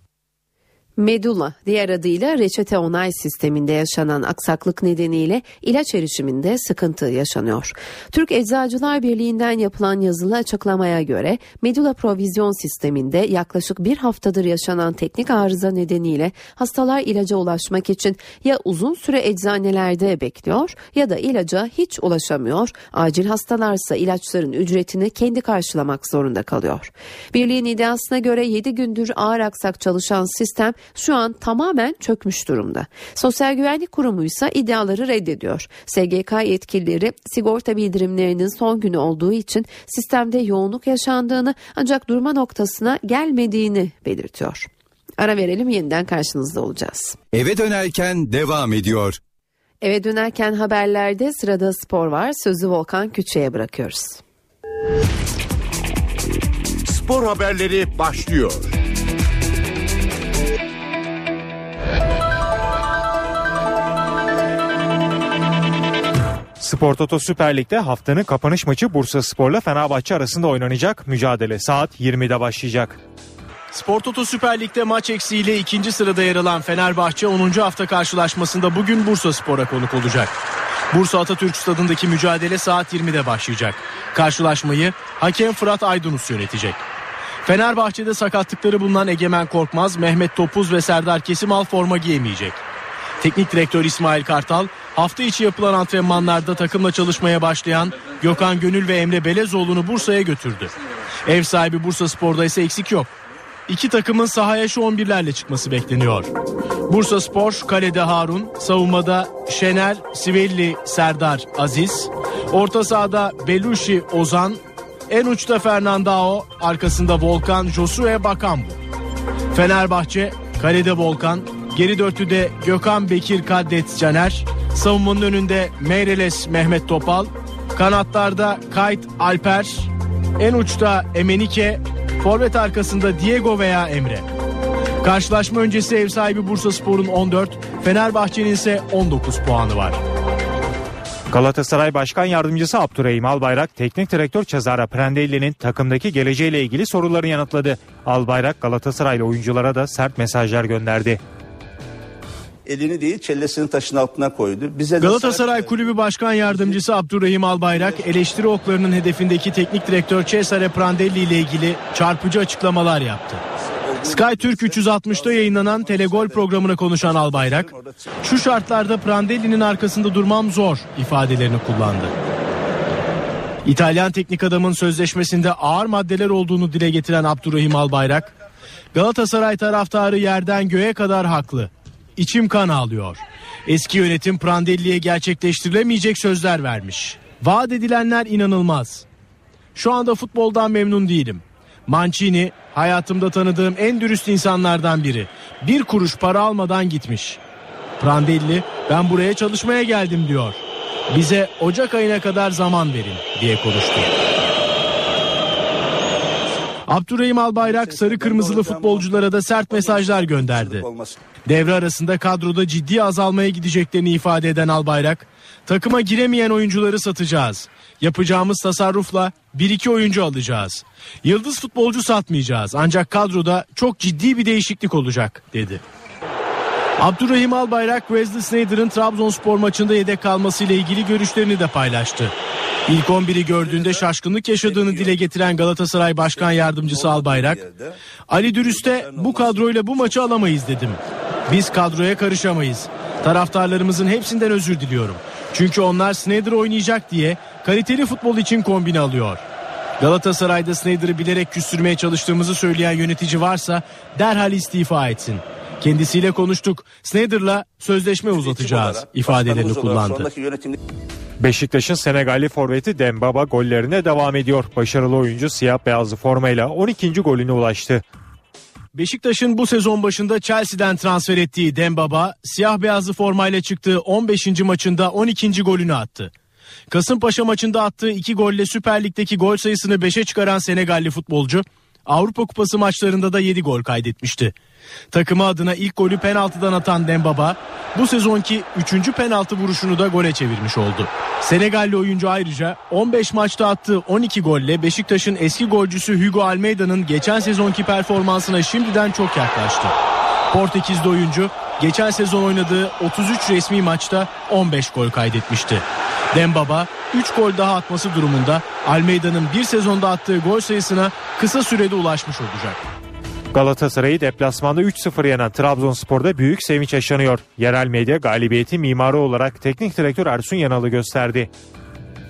Medula diğer adıyla reçete onay sisteminde yaşanan aksaklık nedeniyle ilaç erişiminde sıkıntı yaşanıyor. Türk Eczacılar Birliği'nden yapılan yazılı açıklamaya göre Medula provizyon sisteminde yaklaşık bir haftadır yaşanan teknik arıza nedeniyle hastalar ilaca ulaşmak için ya uzun süre eczanelerde bekliyor ya da ilaca hiç ulaşamıyor. Acil hastalarsa ilaçların ücretini kendi karşılamak zorunda kalıyor. Birliğin iddiasına göre 7 gündür ağır aksak çalışan sistem şu an tamamen çökmüş durumda. Sosyal Güvenlik Kurumu ise iddiaları reddediyor. SGK yetkilileri sigorta bildirimlerinin son günü olduğu için sistemde yoğunluk yaşandığını ancak durma noktasına gelmediğini belirtiyor. Ara verelim yeniden karşınızda olacağız. Eve dönerken devam ediyor. Eve dönerken haberlerde sırada spor var. Sözü Volkan Küçü'ye bırakıyoruz. Spor haberleri başlıyor. Spor Toto Süper Lig'de haftanın kapanış maçı Bursa Spor'la Fenerbahçe arasında oynanacak. Mücadele saat 20'de başlayacak. Spor Toto Süper Lig'de maç eksiğiyle ikinci sırada yer alan Fenerbahçe 10. hafta karşılaşmasında bugün Bursa Spor'a konuk olacak. Bursa Atatürk Stadındaki mücadele saat 20'de başlayacak. Karşılaşmayı hakem Fırat Aydınus yönetecek. Fenerbahçe'de sakatlıkları bulunan Egemen Korkmaz, Mehmet Topuz ve Serdar Kesimal forma giyemeyecek. Teknik direktör İsmail Kartal hafta içi yapılan antrenmanlarda takımla çalışmaya başlayan Gökhan Gönül ve Emre Belezoğlu'nu Bursa'ya götürdü. Ev sahibi Bursa Spor'da ise eksik yok. iki takımın sahaya şu 11'lerle çıkması bekleniyor. Bursa Spor, kalede Harun, savunmada Şener, Sivelli, Serdar, Aziz, orta sahada Belushi, Ozan, en uçta Fernandao, arkasında Volkan, Josue Bakambu. Fenerbahçe, kalede Volkan, geri dörtlüde Gökhan Bekir Kaddet Caner, savunmanın önünde Meireles Mehmet Topal, kanatlarda Kayt Alper, en uçta Emenike, forvet arkasında Diego veya Emre. Karşılaşma öncesi ev sahibi Bursa Spor'un 14, Fenerbahçe'nin ise 19 puanı var. Galatasaray Başkan Yardımcısı Abdurrahim Albayrak, Teknik Direktör Cesare Prandelli'nin takımdaki geleceğiyle ilgili sorularını yanıtladı. Albayrak Galatasaraylı oyunculara da sert mesajlar gönderdi. Elini değil çellesini taşın altına koydu. Bize Galatasaray Kulübü Başkan Yardımcısı Abdurrahim Albayrak eleştiri oklarının hedefindeki teknik direktör Cesare Prandelli ile ilgili çarpıcı açıklamalar yaptı. Sky Türk 360'da yayınlanan Telegol programına konuşan Albayrak, şu şartlarda Prandelli'nin arkasında durmam zor ifadelerini kullandı. İtalyan teknik adamın sözleşmesinde ağır maddeler olduğunu dile getiren Abdurrahim Albayrak, Galatasaray taraftarı yerden göğe kadar haklı. İçim kan ağlıyor. Eski yönetim Prandelli'ye gerçekleştirilemeyecek sözler vermiş. Vaat edilenler inanılmaz. Şu anda futboldan memnun değilim. Mancini hayatımda tanıdığım en dürüst insanlardan biri. Bir kuruş para almadan gitmiş. Prandelli ben buraya çalışmaya geldim diyor. Bize Ocak ayına kadar zaman verin diye konuştu. Abdurrahim Albayrak sarı kırmızılı futbolculara da sert mesajlar gönderdi. Devre arasında kadroda ciddi azalmaya gideceklerini ifade eden Albayrak, takıma giremeyen oyuncuları satacağız. Yapacağımız tasarrufla 1-2 oyuncu alacağız. Yıldız futbolcu satmayacağız ancak kadroda çok ciddi bir değişiklik olacak dedi. Abdurrahim Albayrak Wesley Sneijder'ın Trabzonspor maçında yedek kalmasıyla ilgili görüşlerini de paylaştı. İlk 11'i gördüğünde şaşkınlık yaşadığını dile getiren Galatasaray Başkan Yardımcısı Albayrak, Ali Dürüst'e bu kadroyla bu maçı alamayız dedim. Biz kadroya karışamayız. Taraftarlarımızın hepsinden özür diliyorum. Çünkü onlar Sneijder oynayacak diye kaliteli futbol için kombine alıyor. Galatasaray'da Sneijder'ı bilerek küstürmeye çalıştığımızı söyleyen yönetici varsa derhal istifa etsin. Kendisiyle konuştuk. Sneijder'la sözleşme uzatacağız ifadelerini kullandı. Beşiktaş'ın Senegalli forveti Dembaba gollerine devam ediyor. Başarılı oyuncu siyah beyazlı formayla 12. golüne ulaştı. Beşiktaş'ın bu sezon başında Chelsea'den transfer ettiği Dembaba, siyah beyazlı formayla çıktığı 15. maçında 12. golünü attı. Kasımpaşa maçında attığı 2 golle Süper Lig'deki gol sayısını 5'e çıkaran Senegalli futbolcu, Avrupa Kupası maçlarında da 7 gol kaydetmişti. Takımı adına ilk golü penaltıdan atan Dembaba bu sezonki 3. penaltı vuruşunu da gole çevirmiş oldu. Senegalli oyuncu ayrıca 15 maçta attığı 12 golle Beşiktaş'ın eski golcüsü Hugo Almeida'nın geçen sezonki performansına şimdiden çok yaklaştı. Portekizli oyuncu geçen sezon oynadığı 33 resmi maçta 15 gol kaydetmişti. Dembaba 3 gol daha atması durumunda Almeida'nın bir sezonda attığı gol sayısına kısa sürede ulaşmış olacak. Galatasaray'ı deplasmanda 3-0 yenen Trabzonspor'da büyük sevinç yaşanıyor. Yerel medya galibiyeti mimarı olarak teknik direktör Ersun Yanal'ı gösterdi.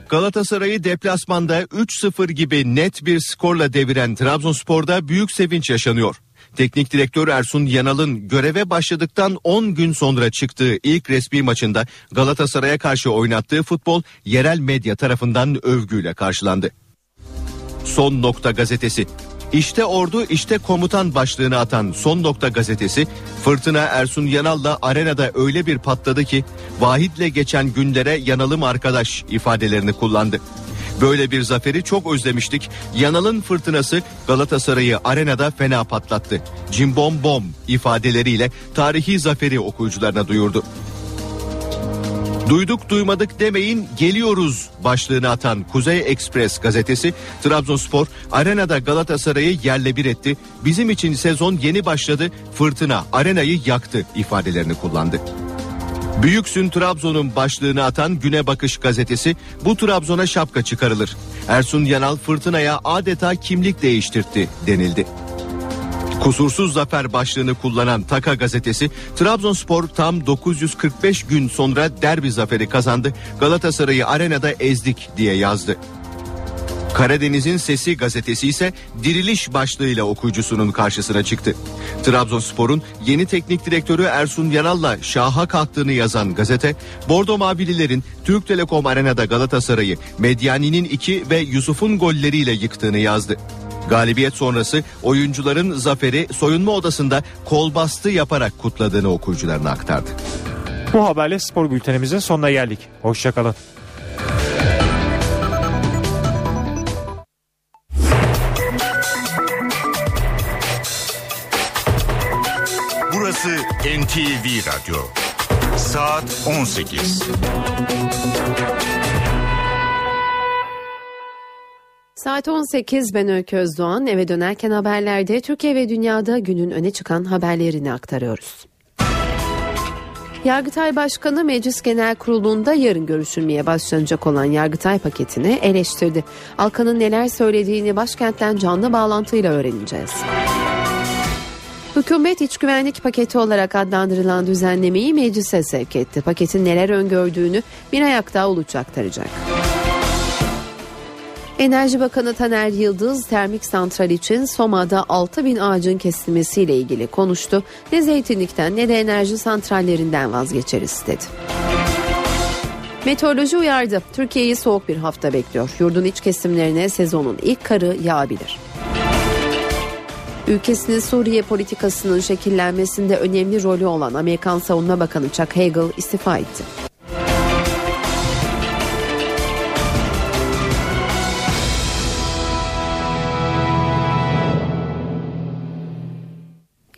Galatasaray'ı deplasmanda 3-0 gibi net bir skorla deviren Trabzonspor'da büyük sevinç yaşanıyor. Teknik direktör Ersun Yanal'ın göreve başladıktan 10 gün sonra çıktığı ilk resmi maçında Galatasaray'a karşı oynattığı futbol yerel medya tarafından övgüyle karşılandı. Son Nokta gazetesi İşte ordu işte komutan başlığını atan Son Nokta gazetesi Fırtına Ersun Yanal'la arenada öyle bir patladı ki Vahit'le geçen günlere yanalım arkadaş ifadelerini kullandı. Böyle bir zaferi çok özlemiştik. Yanal'ın fırtınası Galatasaray'ı arenada fena patlattı. Cimbom bom ifadeleriyle tarihi zaferi okuyucularına duyurdu. Duyduk duymadık demeyin geliyoruz başlığını atan Kuzey Ekspres gazetesi Trabzonspor arenada Galatasaray'ı yerle bir etti. Bizim için sezon yeni başladı fırtına arenayı yaktı ifadelerini kullandı. Büyüksün Trabzon'un başlığını atan Güne Bakış gazetesi bu Trabzon'a şapka çıkarılır. Ersun Yanal fırtınaya adeta kimlik değiştirtti denildi. Kusursuz zafer başlığını kullanan Taka gazetesi Trabzonspor tam 945 gün sonra derbi zaferi kazandı. Galatasaray'ı arenada ezdik diye yazdı. Karadeniz'in Sesi gazetesi ise diriliş başlığıyla okuyucusunun karşısına çıktı. Trabzonspor'un yeni teknik direktörü Ersun Yanal'la şaha kalktığını yazan gazete, Bordo Mavililerin Türk Telekom Arena'da Galatasaray'ı Medyani'nin iki ve Yusuf'un golleriyle yıktığını yazdı. Galibiyet sonrası oyuncuların zaferi soyunma odasında kol bastı yaparak kutladığını okuyucularına aktardı. Bu haberle spor bültenimizin sonuna geldik. Hoşçakalın. Burası NTV Radyo. Saat 18. Saat 18 ben Öykü Özdoğan eve dönerken haberlerde Türkiye ve dünyada günün öne çıkan haberlerini aktarıyoruz. Yargıtay Başkanı Meclis Genel Kurulu'nda yarın görüşülmeye başlanacak olan Yargıtay paketini eleştirdi. Alkan'ın neler söylediğini başkentten canlı bağlantıyla öğreneceğiz. Hükümet iç güvenlik paketi olarak adlandırılan düzenlemeyi meclise sevk etti. Paketin neler öngördüğünü bir ayakta Uluç aktaracak. Enerji Bakanı Taner Yıldız termik santral için Soma'da 6 bin ağacın kesilmesiyle ilgili konuştu. Ne zeytinlikten ne de enerji santrallerinden vazgeçeriz dedi. Meteoroloji uyardı. Türkiye'yi soğuk bir hafta bekliyor. Yurdun iç kesimlerine sezonun ilk karı yağabilir. Ülkesinin Suriye politikasının şekillenmesinde önemli rolü olan Amerikan Savunma Bakanı Chuck Hagel istifa etti.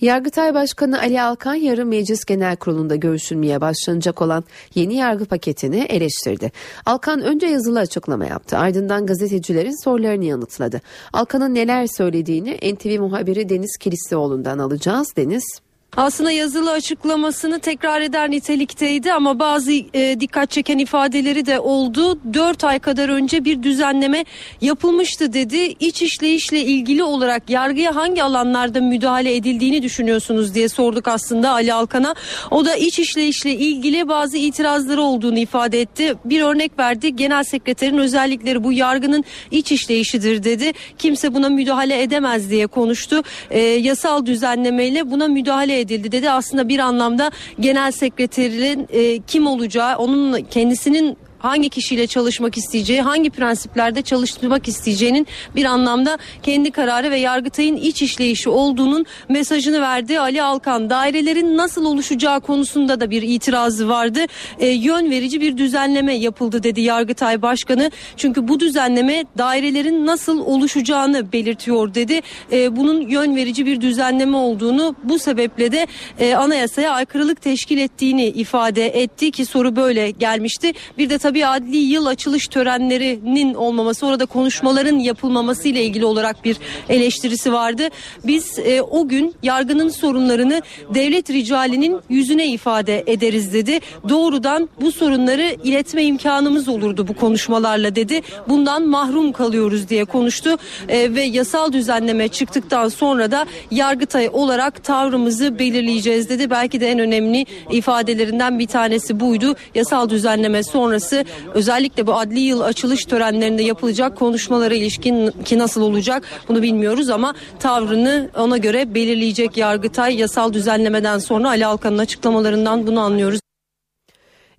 Yargıtay Başkanı Ali Alkan yarın Meclis Genel Kurulu'nda görüşülmeye başlanacak olan yeni yargı paketini eleştirdi. Alkan önce yazılı açıklama yaptı. Ardından gazetecilerin sorularını yanıtladı. Alkan'ın neler söylediğini NTV muhabiri Deniz Kilislioğlu'ndan alacağız. Deniz. Aslında yazılı açıklamasını tekrar eder nitelikteydi ama bazı e, dikkat çeken ifadeleri de oldu. 4 ay kadar önce bir düzenleme yapılmıştı dedi. İç işleyişle ilgili olarak yargıya hangi alanlarda müdahale edildiğini düşünüyorsunuz diye sorduk aslında Ali Alkan'a. O da iç işleyişle ilgili bazı itirazları olduğunu ifade etti. Bir örnek verdi. Genel sekreterin özellikleri bu yargının iç işleyişidir dedi. Kimse buna müdahale edemez diye konuştu. E, yasal düzenlemeyle buna müdahale edildi dedi. Aslında bir anlamda genel sekreterin e, kim olacağı, onun kendisinin hangi kişiyle çalışmak isteyeceği, hangi prensiplerde çalışmak isteyeceğinin bir anlamda kendi kararı ve Yargıtay'ın iç işleyişi olduğunun mesajını verdi. Ali Alkan dairelerin nasıl oluşacağı konusunda da bir itirazı vardı. E, yön verici bir düzenleme yapıldı dedi Yargıtay Başkanı. Çünkü bu düzenleme dairelerin nasıl oluşacağını belirtiyor dedi. E, bunun yön verici bir düzenleme olduğunu bu sebeple de e, anayasaya aykırılık teşkil ettiğini ifade etti ki soru böyle gelmişti. Bir de tabii adli yıl açılış törenlerinin olmaması, orada konuşmaların yapılmaması ile ilgili olarak bir eleştirisi vardı. Biz e, o gün yargının sorunlarını devlet ricalinin yüzüne ifade ederiz dedi. Doğrudan bu sorunları iletme imkanımız olurdu bu konuşmalarla dedi. Bundan mahrum kalıyoruz diye konuştu e, ve yasal düzenleme çıktıktan sonra da Yargıtay olarak tavrımızı belirleyeceğiz dedi. Belki de en önemli ifadelerinden bir tanesi buydu. Yasal düzenleme sonrası özellikle bu adli yıl açılış törenlerinde yapılacak konuşmalara ilişkin ki nasıl olacak bunu bilmiyoruz ama tavrını ona göre belirleyecek Yargıtay yasal düzenlemeden sonra Ali Alkan'ın açıklamalarından bunu anlıyoruz.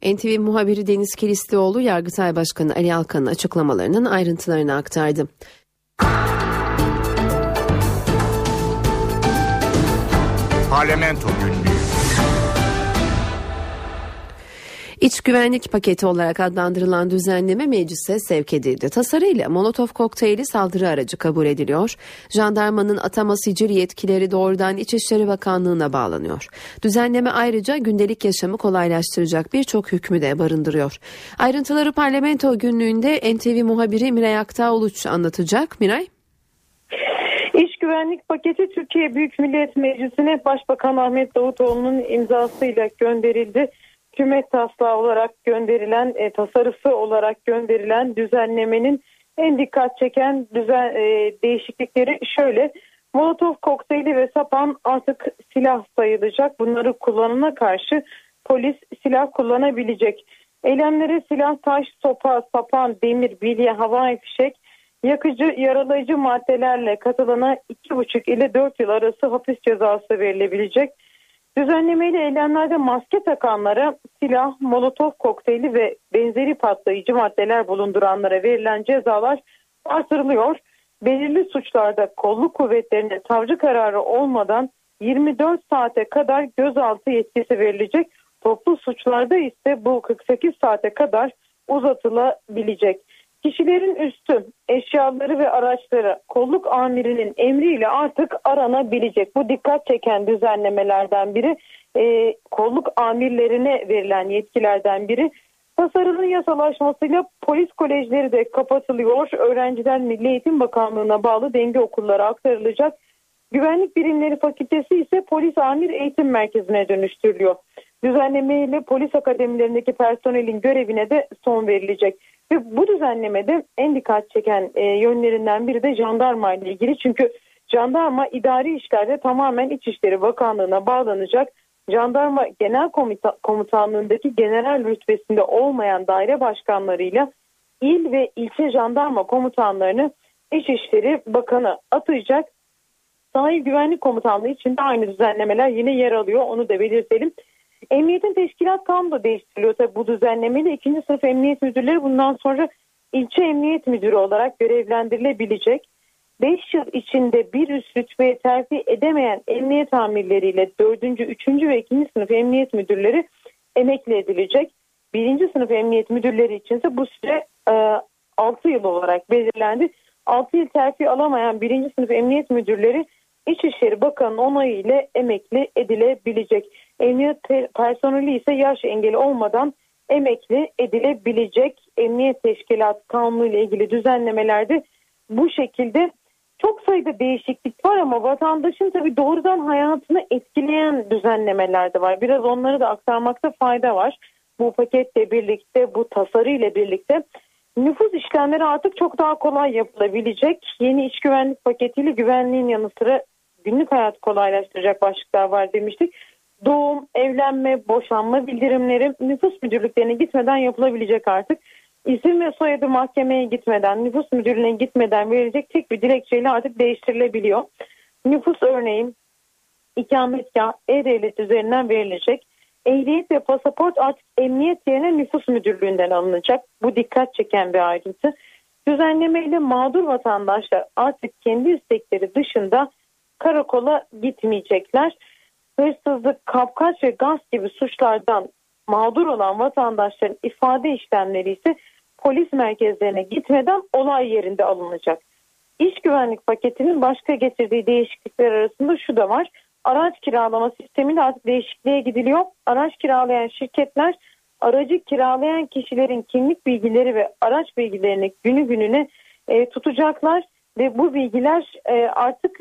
NTV muhabiri Deniz Kilislioğlu Yargıtay Başkanı Ali Alkan'ın açıklamalarının ayrıntılarını aktardı. Parlamento günlüğü. İç güvenlik paketi olarak adlandırılan düzenleme meclise sevk edildi. Tasarıyla Molotov kokteyli saldırı aracı kabul ediliyor. Jandarmanın atama sicil yetkileri doğrudan İçişleri Bakanlığı'na bağlanıyor. Düzenleme ayrıca gündelik yaşamı kolaylaştıracak birçok hükmü de barındırıyor. Ayrıntıları parlamento günlüğünde NTV muhabiri Miray Aktağ Uluç anlatacak. Miray? İş güvenlik paketi Türkiye Büyük Millet Meclisi'ne Başbakan Ahmet Davutoğlu'nun imzasıyla gönderildi hükümet taslağı olarak gönderilen e, tasarısı olarak gönderilen düzenlemenin en dikkat çeken düzen e, değişiklikleri şöyle. Molotov kokteyli ve sapan artık silah sayılacak. Bunları kullanana karşı polis silah kullanabilecek. Eylemlere silah, taş, sopa, sapan, demir, bilye, havai fişek yakıcı yaralayıcı maddelerle katılana 2,5 ile 4 yıl arası hapis cezası verilebilecek. Düzenlemeyle eylemlerde maske takanlara silah, molotof kokteyli ve benzeri patlayıcı maddeler bulunduranlara verilen cezalar artırılıyor. Belirli suçlarda kolluk kuvvetlerine savcı kararı olmadan 24 saate kadar gözaltı yetkisi verilecek. Toplu suçlarda ise bu 48 saate kadar uzatılabilecek. Kişilerin üstü, eşyaları ve araçları kolluk amirinin emriyle artık aranabilecek. Bu dikkat çeken düzenlemelerden biri. E, kolluk amirlerine verilen yetkilerden biri. Tasarının yasalaşmasıyla polis kolejleri de kapatılıyor. Öğrenciler Milli Eğitim Bakanlığı'na bağlı denge okullara aktarılacak. Güvenlik Birimleri Fakültesi ise Polis Amir Eğitim Merkezi'ne dönüştürülüyor. Düzenlemeyle polis akademilerindeki personelin görevine de son verilecek. Ve bu düzenlemede en dikkat çeken e, yönlerinden biri de jandarma ile ilgili. Çünkü jandarma idari işlerde tamamen İçişleri Bakanlığı'na bağlanacak. Jandarma Genel Komita Komutanlığındaki general rütbesinde olmayan daire başkanlarıyla il ve ilçe jandarma komutanlarını İçişleri Bakanı atayacak. Sahil Güvenlik Komutanlığı için de aynı düzenlemeler yine yer alıyor. Onu da belirtelim. Emniyetin teşkilat kanunu da değiştiriliyor. Tabii bu düzenlemeyle ikinci sınıf emniyet müdürleri bundan sonra ilçe emniyet müdürü olarak görevlendirilebilecek. 5 yıl içinde bir üst rütbeye terfi edemeyen emniyet amirleriyle 4. 3. ve 2. sınıf emniyet müdürleri emekli edilecek. 1. sınıf emniyet müdürleri içinse bu süre e, 6 yıl olarak belirlendi. 6 yıl terfi alamayan 1. sınıf emniyet müdürleri İçişleri Bakanı'nın onayı ile emekli edilebilecek. Emniyet personeli ise yaş engeli olmadan emekli edilebilecek. Emniyet Teşkilat Kanunu ile ilgili düzenlemelerde bu şekilde çok sayıda değişiklik var ama vatandaşın tabii doğrudan hayatını etkileyen düzenlemeler de var. Biraz onları da aktarmakta fayda var. Bu paketle birlikte, bu tasarı ile birlikte nüfus işlemleri artık çok daha kolay yapılabilecek. Yeni iç güvenlik paketiyle güvenliğin yanı sıra günlük hayat kolaylaştıracak başlıklar var demiştik. Doğum, evlenme, boşanma bildirimleri nüfus müdürlüklerine gitmeden yapılabilecek artık. İsim ve soyadı mahkemeye gitmeden, nüfus müdürlüğüne gitmeden verilecek tek bir dilekçeyle artık değiştirilebiliyor. Nüfus örneğin ikametgah e-devlet üzerinden verilecek. Ehliyet ve pasaport artık emniyet yerine nüfus müdürlüğünden alınacak. Bu dikkat çeken bir ayrıntı. Düzenlemeyle mağdur vatandaşlar artık kendi istekleri dışında karakola gitmeyecekler. Hırsızlık, kapkaç ve gasp gibi suçlardan mağdur olan vatandaşların ifade işlemleri ise polis merkezlerine gitmeden olay yerinde alınacak. İş güvenlik paketinin başka getirdiği değişiklikler arasında şu da var. Araç kiralama sisteminde artık değişikliğe gidiliyor. Araç kiralayan şirketler aracı kiralayan kişilerin kimlik bilgileri ve araç bilgilerini günü gününe e, tutacaklar ve bu bilgiler e, artık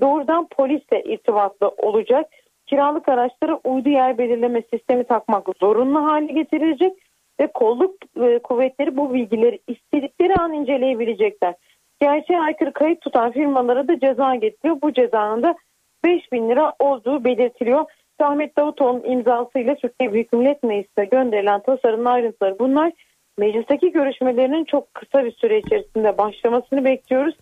doğrudan polisle irtibatlı olacak. Kiralık araçlara uydu yer belirleme sistemi takmak zorunlu hale getirilecek ve kolluk e, kuvvetleri bu bilgileri istedikleri an inceleyebilecekler. Gerçeğe aykırı kayıt tutan firmalara da ceza getiriyor. Bu cezanın da 5 bin lira olduğu belirtiliyor. Ahmet Davutoğlu'nun imzasıyla Türkiye Büyük Millet Meclisi'ne gönderilen tasarının ayrıntıları bunlar. Meclisteki görüşmelerinin çok kısa bir süre içerisinde başlamasını bekliyoruz.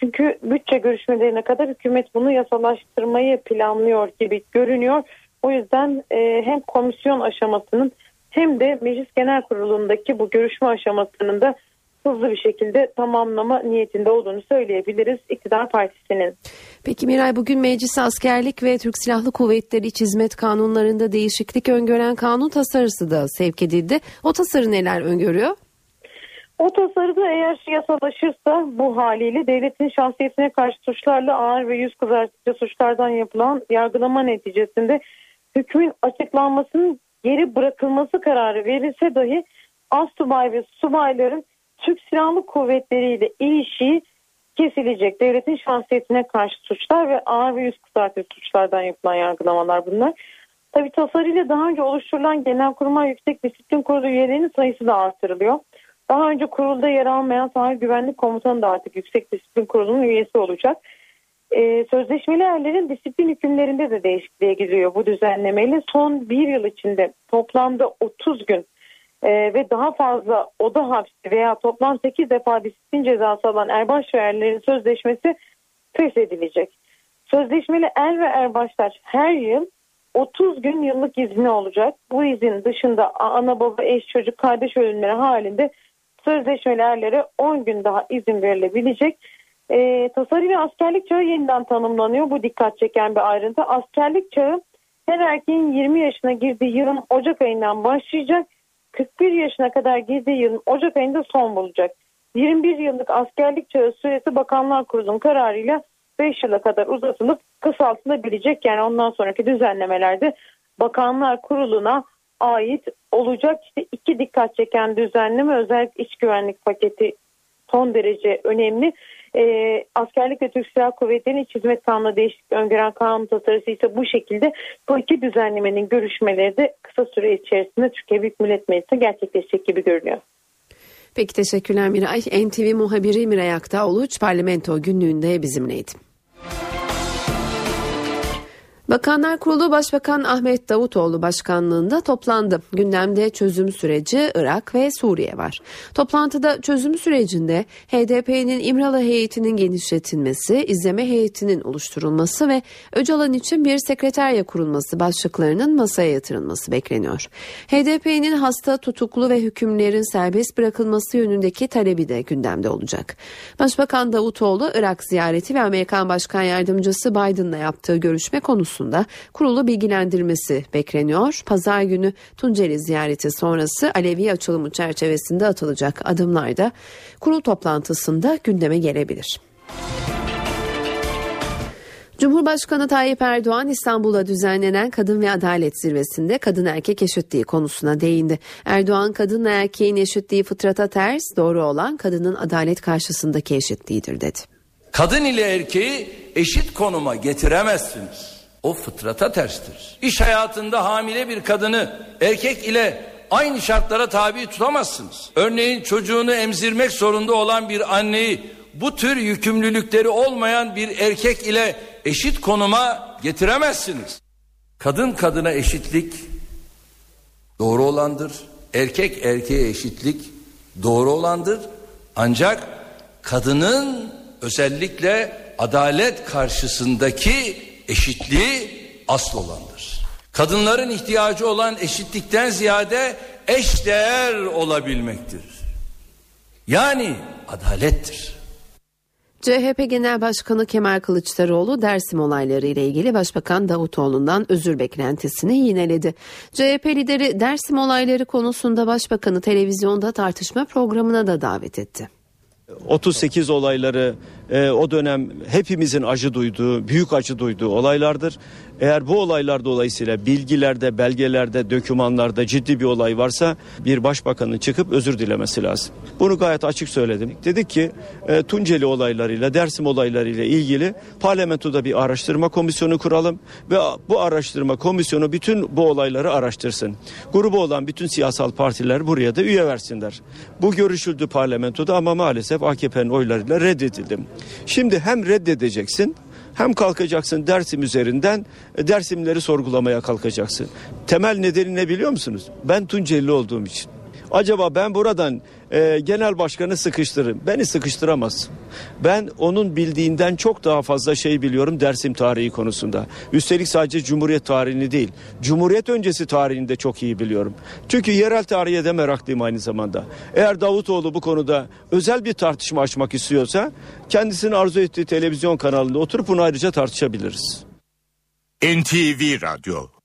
Çünkü bütçe görüşmelerine kadar hükümet bunu yasalaştırmayı planlıyor gibi görünüyor. O yüzden e, hem komisyon aşamasının hem de Meclis Genel Kurulu'ndaki bu görüşme aşamasının da hızlı bir şekilde tamamlama niyetinde olduğunu söyleyebiliriz iktidar partisinin. Peki Miray bugün meclise askerlik ve Türk Silahlı Kuvvetleri İç Hizmet kanunlarında değişiklik öngören kanun tasarısı da sevk edildi. O tasarı neler öngörüyor? O tasarıda eğer yasalaşırsa bu haliyle devletin şahsiyetine karşı suçlarla ağır ve yüz kızartıcı suçlardan yapılan yargılama neticesinde hükmün açıklanmasının geri bırakılması kararı verilse dahi astubay ve subayların Türk Silahlı Kuvvetleri ile ilişiği kesilecek. Devletin şahsiyetine karşı suçlar ve ağır ve yüz kızartıcı suçlardan yapılan yargılamalar bunlar. Tabi tasarıyla daha önce oluşturulan Genelkurmay Yüksek Disiplin Kurulu üyelerinin sayısı da artırılıyor. Daha önce kurulda yer almayan Sahil Güvenlik Komutanı da artık Yüksek Disiplin Kurulu'nun üyesi olacak. Ee, sözleşmeli erlerin disiplin hükümlerinde de değişikliğe gidiyor bu düzenlemeyle. Son bir yıl içinde toplamda 30 gün e, ve daha fazla oda hapsi veya toplam 8 defa disiplin cezası alan erbaş ve erlerin sözleşmesi feshedilecek. Sözleşmeli er ve erbaşlar her yıl 30 gün yıllık izni olacak. Bu izin dışında ana baba eş çocuk kardeş ölümleri halinde sözleşmeli erlere 10 gün daha izin verilebilecek. E, tasarı ve askerlik çağı yeniden tanımlanıyor. Bu dikkat çeken bir ayrıntı. Askerlik çağı her erkeğin 20 yaşına girdiği yılın Ocak ayından başlayacak. 41 yaşına kadar girdiği yılın Ocak ayında son bulacak. 21 yıllık askerlik çağı süresi Bakanlar Kurulu'nun kararıyla 5 yıla kadar uzatılıp kısaltılabilecek. Yani ondan sonraki düzenlemelerde Bakanlar Kurulu'na ait olacak. İşte iki dikkat çeken düzenleme özellikle iç güvenlik paketi son derece önemli. E, askerlik ve Türk Silahlı Kuvvetleri'nin iç hizmet kanunu değişiklik öngören kanun tasarısı ise bu şekilde bu iki düzenlemenin görüşmeleri de kısa süre içerisinde Türkiye Büyük Millet Meclisi'nde gerçekleşecek gibi görünüyor. Peki teşekkürler Miray. NTV muhabiri Miray Aktaoluç parlamento günlüğünde bizimleydi. Bakanlar Kurulu Başbakan Ahmet Davutoğlu başkanlığında toplandı. Gündemde çözüm süreci Irak ve Suriye var. Toplantıda çözüm sürecinde HDP'nin İmralı heyetinin genişletilmesi, izleme heyetinin oluşturulması ve Öcalan için bir sekreterya kurulması başlıklarının masaya yatırılması bekleniyor. HDP'nin hasta, tutuklu ve hükümlerin serbest bırakılması yönündeki talebi de gündemde olacak. Başbakan Davutoğlu Irak ziyareti ve Amerikan Başkan Yardımcısı Biden'la yaptığı görüşme konusu konusunda kurulu bilgilendirmesi bekleniyor. Pazar günü Tunceli ziyareti sonrası Alevi açılımı çerçevesinde atılacak adımlar da kurul toplantısında gündeme gelebilir. Cumhurbaşkanı Tayyip Erdoğan İstanbul'da düzenlenen Kadın ve Adalet Zirvesi'nde kadın erkek eşitliği konusuna değindi. Erdoğan kadın ve erkeğin eşitliği fıtrata ters, doğru olan kadının adalet karşısındaki eşitliğidir dedi. Kadın ile erkeği eşit konuma getiremezsiniz. O fıtrata terstir. İş hayatında hamile bir kadını erkek ile aynı şartlara tabi tutamazsınız. Örneğin çocuğunu emzirmek zorunda olan bir anneyi bu tür yükümlülükleri olmayan bir erkek ile eşit konuma getiremezsiniz. Kadın kadına eşitlik doğru olandır. Erkek erkeğe eşitlik doğru olandır. Ancak kadının özellikle adalet karşısındaki eşitliği asıl olandır. Kadınların ihtiyacı olan eşitlikten ziyade eş değer olabilmektir. Yani adalettir. CHP Genel Başkanı Kemal Kılıçdaroğlu Dersim olayları ile ilgili Başbakan Davutoğlu'ndan özür beklentisini yineledi. CHP lideri Dersim olayları konusunda Başbakanı televizyonda tartışma programına da davet etti. 38 olayları e, o dönem hepimizin acı duyduğu, büyük acı duyduğu olaylardır. Eğer bu olaylar dolayısıyla bilgilerde, belgelerde, dokümanlarda ciddi bir olay varsa bir başbakanın çıkıp özür dilemesi lazım. Bunu gayet açık söyledim. Dedik ki e, Tunceli olaylarıyla, Dersim olaylarıyla ilgili parlamentoda bir araştırma komisyonu kuralım ve bu araştırma komisyonu bütün bu olayları araştırsın. Grubu olan bütün siyasal partiler buraya da üye versinler. Bu görüşüldü parlamentoda ama maalesef AKP'nin oylarıyla reddedildi. Şimdi hem reddedeceksin hem kalkacaksın Dersim üzerinden e, Dersimleri sorgulamaya kalkacaksın. Temel nedeni ne biliyor musunuz? Ben Tunceli olduğum için. Acaba ben buradan e, genel başkanı sıkıştırırım. Beni sıkıştıramaz. Ben onun bildiğinden çok daha fazla şey biliyorum Dersim tarihi konusunda. Üstelik sadece Cumhuriyet tarihini değil, Cumhuriyet öncesi tarihini de çok iyi biliyorum. Çünkü yerel tarihe de meraklıyım aynı zamanda. Eğer Davutoğlu bu konuda özel bir tartışma açmak istiyorsa kendisini arzu ettiği televizyon kanalında oturup bunu ayrıca tartışabiliriz. NTV Radyo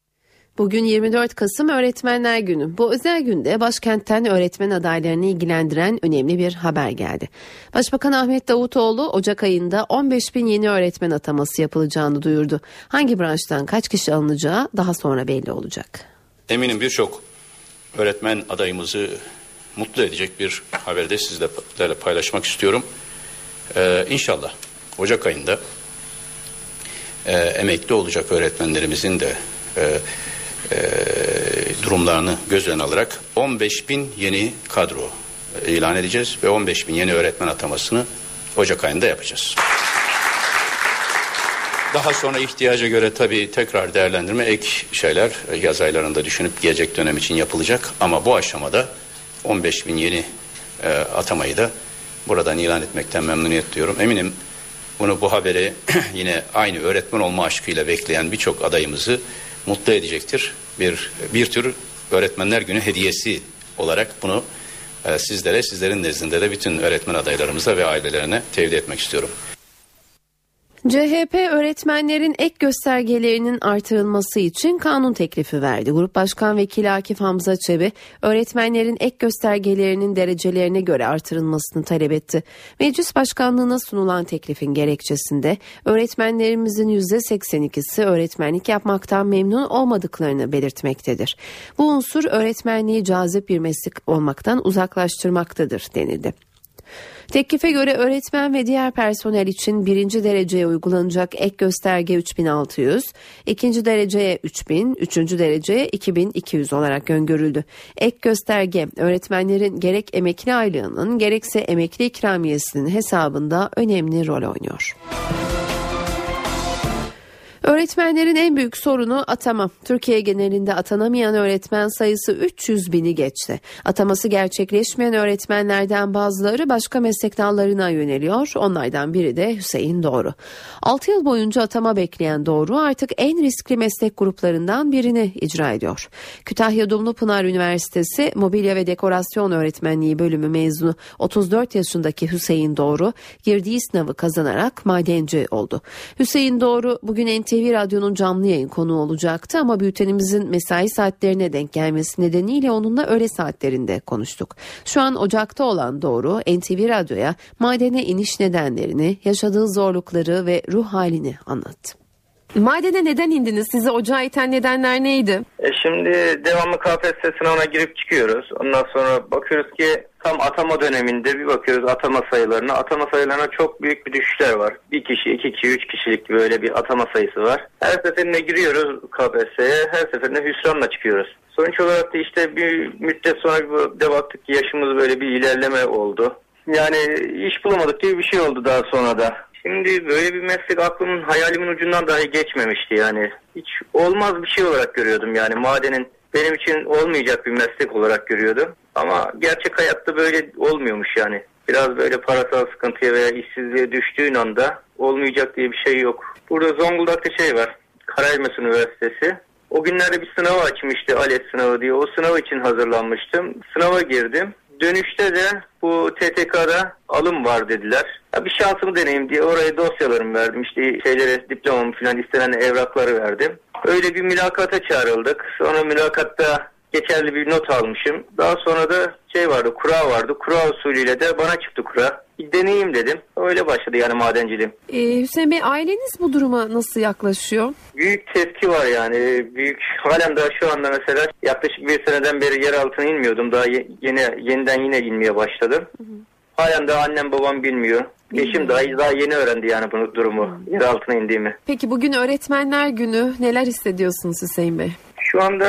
Bugün 24 Kasım Öğretmenler Günü. Bu özel günde başkentten öğretmen adaylarını ilgilendiren önemli bir haber geldi. Başbakan Ahmet Davutoğlu Ocak ayında 15 bin yeni öğretmen ataması yapılacağını duyurdu. Hangi branştan kaç kişi alınacağı daha sonra belli olacak. Eminim birçok öğretmen adayımızı mutlu edecek bir haberi de sizlerle paylaşmak istiyorum. Ee, inşallah Ocak ayında e, emekli olacak öğretmenlerimizin de e, e, durumlarını göz önüne alarak 15 bin yeni kadro ilan edeceğiz ve 15 bin yeni öğretmen atamasını Ocak ayında yapacağız. Daha sonra ihtiyaca göre tabii tekrar değerlendirme ek şeyler yaz aylarında düşünüp gelecek dönem için yapılacak ama bu aşamada 15 bin yeni e, atamayı da buradan ilan etmekten memnuniyet duyuyorum. Eminim bunu bu haberi [clears throat] yine aynı öğretmen olma aşkıyla bekleyen birçok adayımızı mutlu edecektir. Bir bir tür öğretmenler günü hediyesi olarak bunu e, sizlere, sizlerin nezdinde de bütün öğretmen adaylarımıza ve ailelerine tevdi etmek istiyorum. CHP öğretmenlerin ek göstergelerinin artırılması için kanun teklifi verdi. Grup Başkan Vekili Akif Hamza Çebi öğretmenlerin ek göstergelerinin derecelerine göre artırılmasını talep etti. Meclis Başkanlığına sunulan teklifin gerekçesinde öğretmenlerimizin %82'si öğretmenlik yapmaktan memnun olmadıklarını belirtmektedir. Bu unsur öğretmenliği cazip bir meslek olmaktan uzaklaştırmaktadır denildi. Teklife göre öğretmen ve diğer personel için birinci dereceye uygulanacak ek gösterge 3600, ikinci dereceye 3000, üçüncü dereceye 2200 olarak öngörüldü. Ek gösterge öğretmenlerin gerek emekli aylığının gerekse emekli ikramiyesinin hesabında önemli rol oynuyor. Öğretmenlerin en büyük sorunu atama. Türkiye genelinde atanamayan öğretmen sayısı 300 bini geçti. Ataması gerçekleşmeyen öğretmenlerden bazıları başka meslek dallarına yöneliyor. Onlardan biri de Hüseyin Doğru. 6 yıl boyunca atama bekleyen Doğru artık en riskli meslek gruplarından birini icra ediyor. Kütahya Dumlupınar Üniversitesi Mobilya ve Dekorasyon Öğretmenliği bölümü mezunu 34 yaşındaki Hüseyin Doğru girdiği sınavı kazanarak madenci oldu. Hüseyin Doğru bugün NTV NTV Radyo'nun canlı yayın konuğu olacaktı ama bültenimizin mesai saatlerine denk gelmesi nedeniyle onunla öğle saatlerinde konuştuk. Şu an Ocak'ta olan Doğru NTV Radyo'ya madene iniş nedenlerini, yaşadığı zorlukları ve ruh halini anlattı. Madene neden indiniz? Sizi ocağa iten nedenler neydi? E şimdi devamlı KPSS sınavına girip çıkıyoruz. Ondan sonra bakıyoruz ki tam atama döneminde bir bakıyoruz atama sayılarına. Atama sayılarına çok büyük bir düşüşler var. Bir kişi, iki kişi, üç kişilik böyle bir atama sayısı var. Her seferinde giriyoruz KPSS'ye. Her seferinde hüsranla çıkıyoruz. Sonuç olarak da işte bir müddet sonra bir baktık ki yaşımız böyle bir ilerleme oldu. Yani iş bulamadık gibi bir şey oldu daha sonra da. Şimdi böyle bir meslek aklımın hayalimin ucundan dahi geçmemişti yani. Hiç olmaz bir şey olarak görüyordum yani madenin benim için olmayacak bir meslek olarak görüyordum. Ama gerçek hayatta böyle olmuyormuş yani. Biraz böyle parasal sıkıntıya veya işsizliğe düştüğün anda olmayacak diye bir şey yok. Burada Zonguldak'ta şey var. Karayelmes Üniversitesi. O günlerde bir sınav açmıştı ALES sınavı diye. O sınav için hazırlanmıştım. Sınava girdim. Dönüşte de bu TTK'da alım var dediler. Ya bir şansımı deneyim diye oraya dosyalarımı verdim. İşte şeylere diplomamı falan istenen evrakları verdim. Öyle bir mülakata çağrıldık. Sonra mülakatta geçerli bir not almışım. Daha sonra da şey vardı, kura vardı. Kura usulüyle de bana çıktı kura. Bir deneyeyim dedim. Öyle başladı yani madenciliğim. Ee, Hüseyin Bey aileniz bu duruma nasıl yaklaşıyor? Büyük tepki var yani. Büyük halen daha şu anda mesela yaklaşık bir seneden beri yer altına inmiyordum. Daha yeni yeniden yine inmeye başladım. Hı hı. Halen daha annem babam bilmiyor. Eşim daha, daha yeni öğrendi yani bunu durumu. Yer altına indiğimi. Peki bugün öğretmenler günü neler hissediyorsunuz Hüseyin Bey? Şu anda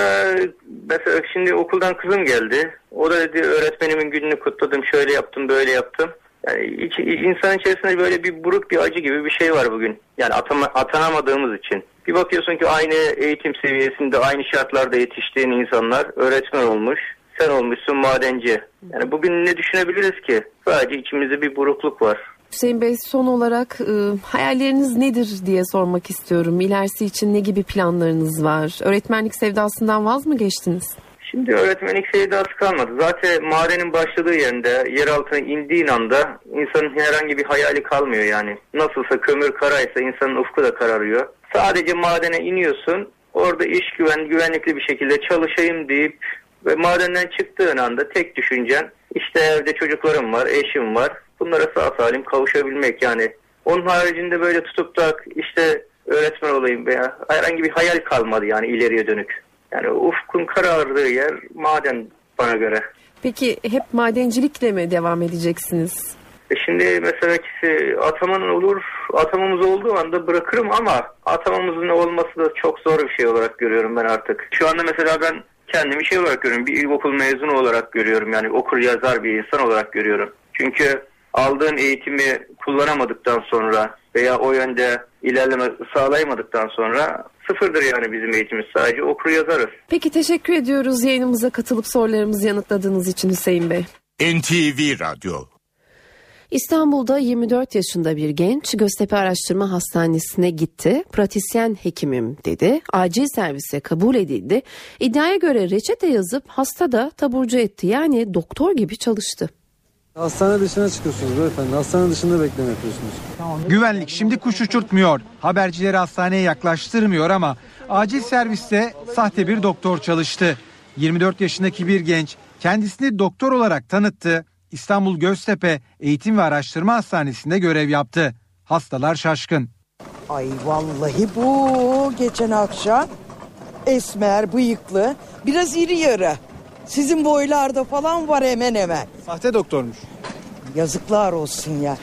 mesela şimdi okuldan kızım geldi. O da dedi öğretmenimin gününü kutladım. Şöyle yaptım böyle yaptım. Yani iç, insan içerisinde böyle bir buruk bir acı gibi bir şey var bugün. Yani atama, atanamadığımız için. Bir bakıyorsun ki aynı eğitim seviyesinde aynı şartlarda yetiştiğin insanlar öğretmen olmuş. Sen olmuşsun madenci. Yani bugün ne düşünebiliriz ki? Sadece içimizde bir burukluk var. Hüseyin Bey son olarak e, hayalleriniz nedir diye sormak istiyorum. İlerisi için ne gibi planlarınız var? Öğretmenlik sevdasından vaz mı geçtiniz? Şimdi öğretmenlik sevdası kalmadı. Zaten madenin başladığı yerinde yer altına indiğin anda insanın herhangi bir hayali kalmıyor yani. Nasılsa kömür karaysa insanın ufku da kararıyor. Sadece madene iniyorsun. Orada iş güven, güvenlikli bir şekilde çalışayım deyip ve madenden çıktığın anda tek düşüncen işte evde çocuklarım var, eşim var. Bunlara sağ salim kavuşabilmek yani. Onun haricinde böyle tutup da işte öğretmen olayım veya herhangi bir hayal kalmadı yani ileriye dönük. Yani ufkun karardığı yer maden bana göre. Peki hep madencilikle mi devam edeceksiniz? E şimdi mesela kişi atamanın olur, atamamız olduğu anda bırakırım ama atamamızın olması da çok zor bir şey olarak görüyorum ben artık. Şu anda mesela ben kendimi şey olarak görüyorum. Bir ilkokul mezunu olarak görüyorum. Yani okur yazar bir insan olarak görüyorum. Çünkü aldığın eğitimi kullanamadıktan sonra veya o yönde ilerleme sağlayamadıktan sonra sıfırdır yani bizim eğitimimiz. Sadece okur yazarız. Peki teşekkür ediyoruz yayınımıza katılıp sorularımızı yanıtladığınız için Hüseyin Bey. NTV Radyo İstanbul'da 24 yaşında bir genç Göztepe Araştırma Hastanesi'ne gitti. Pratisyen hekimim dedi. Acil servise kabul edildi. İddiaya göre reçete yazıp hasta da taburcu etti. Yani doktor gibi çalıştı. Hastane dışına çıkıyorsunuz beyefendi. Hastane dışında bekleme yapıyorsunuz. Güvenlik şimdi kuş uçurtmuyor. Habercileri hastaneye yaklaştırmıyor ama acil serviste sahte bir doktor çalıştı. 24 yaşındaki bir genç kendisini doktor olarak tanıttı. İstanbul Göztepe Eğitim ve Araştırma Hastanesi'nde görev yaptı. Hastalar şaşkın. Ay vallahi bu geçen akşam esmer, bıyıklı, biraz iri yarı. Sizin boylarda falan var hemen hemen. Sahte doktormuş. Yazıklar olsun ya.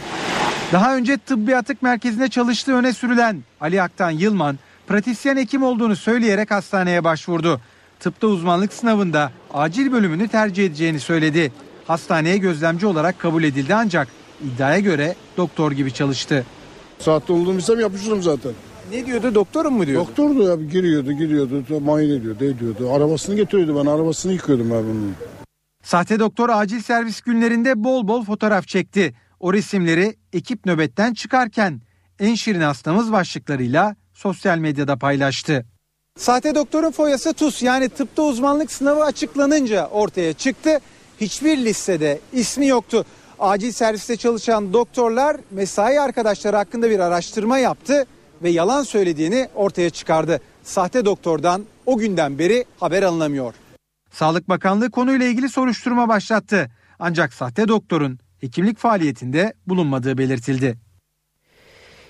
Daha önce tıbbi atık merkezinde çalıştığı öne sürülen Ali Aktan Yılman, pratisyen hekim olduğunu söyleyerek hastaneye başvurdu. Tıpta uzmanlık sınavında acil bölümünü tercih edeceğini söyledi. Hastaneye gözlemci olarak kabul edildi ancak iddiaya göre doktor gibi çalıştı. Saatte olduğumu bilsem yapışırım zaten. Ne diyordu doktorum mu diyordu? Doktordu ya giriyordu giriyordu muayene ediyordu ediyordu. Arabasını getiriyordu ben arabasını yıkıyordum ben bunun. Sahte doktor acil servis günlerinde bol bol fotoğraf çekti. O resimleri ekip nöbetten çıkarken en şirin hastamız başlıklarıyla sosyal medyada paylaştı. Sahte doktorun foyası TUS yani tıpta uzmanlık sınavı açıklanınca ortaya çıktı. Hiçbir listede ismi yoktu. Acil serviste çalışan doktorlar mesai arkadaşları hakkında bir araştırma yaptı ve yalan söylediğini ortaya çıkardı. Sahte doktordan o günden beri haber alınamıyor. Sağlık Bakanlığı konuyla ilgili soruşturma başlattı. Ancak sahte doktorun hekimlik faaliyetinde bulunmadığı belirtildi.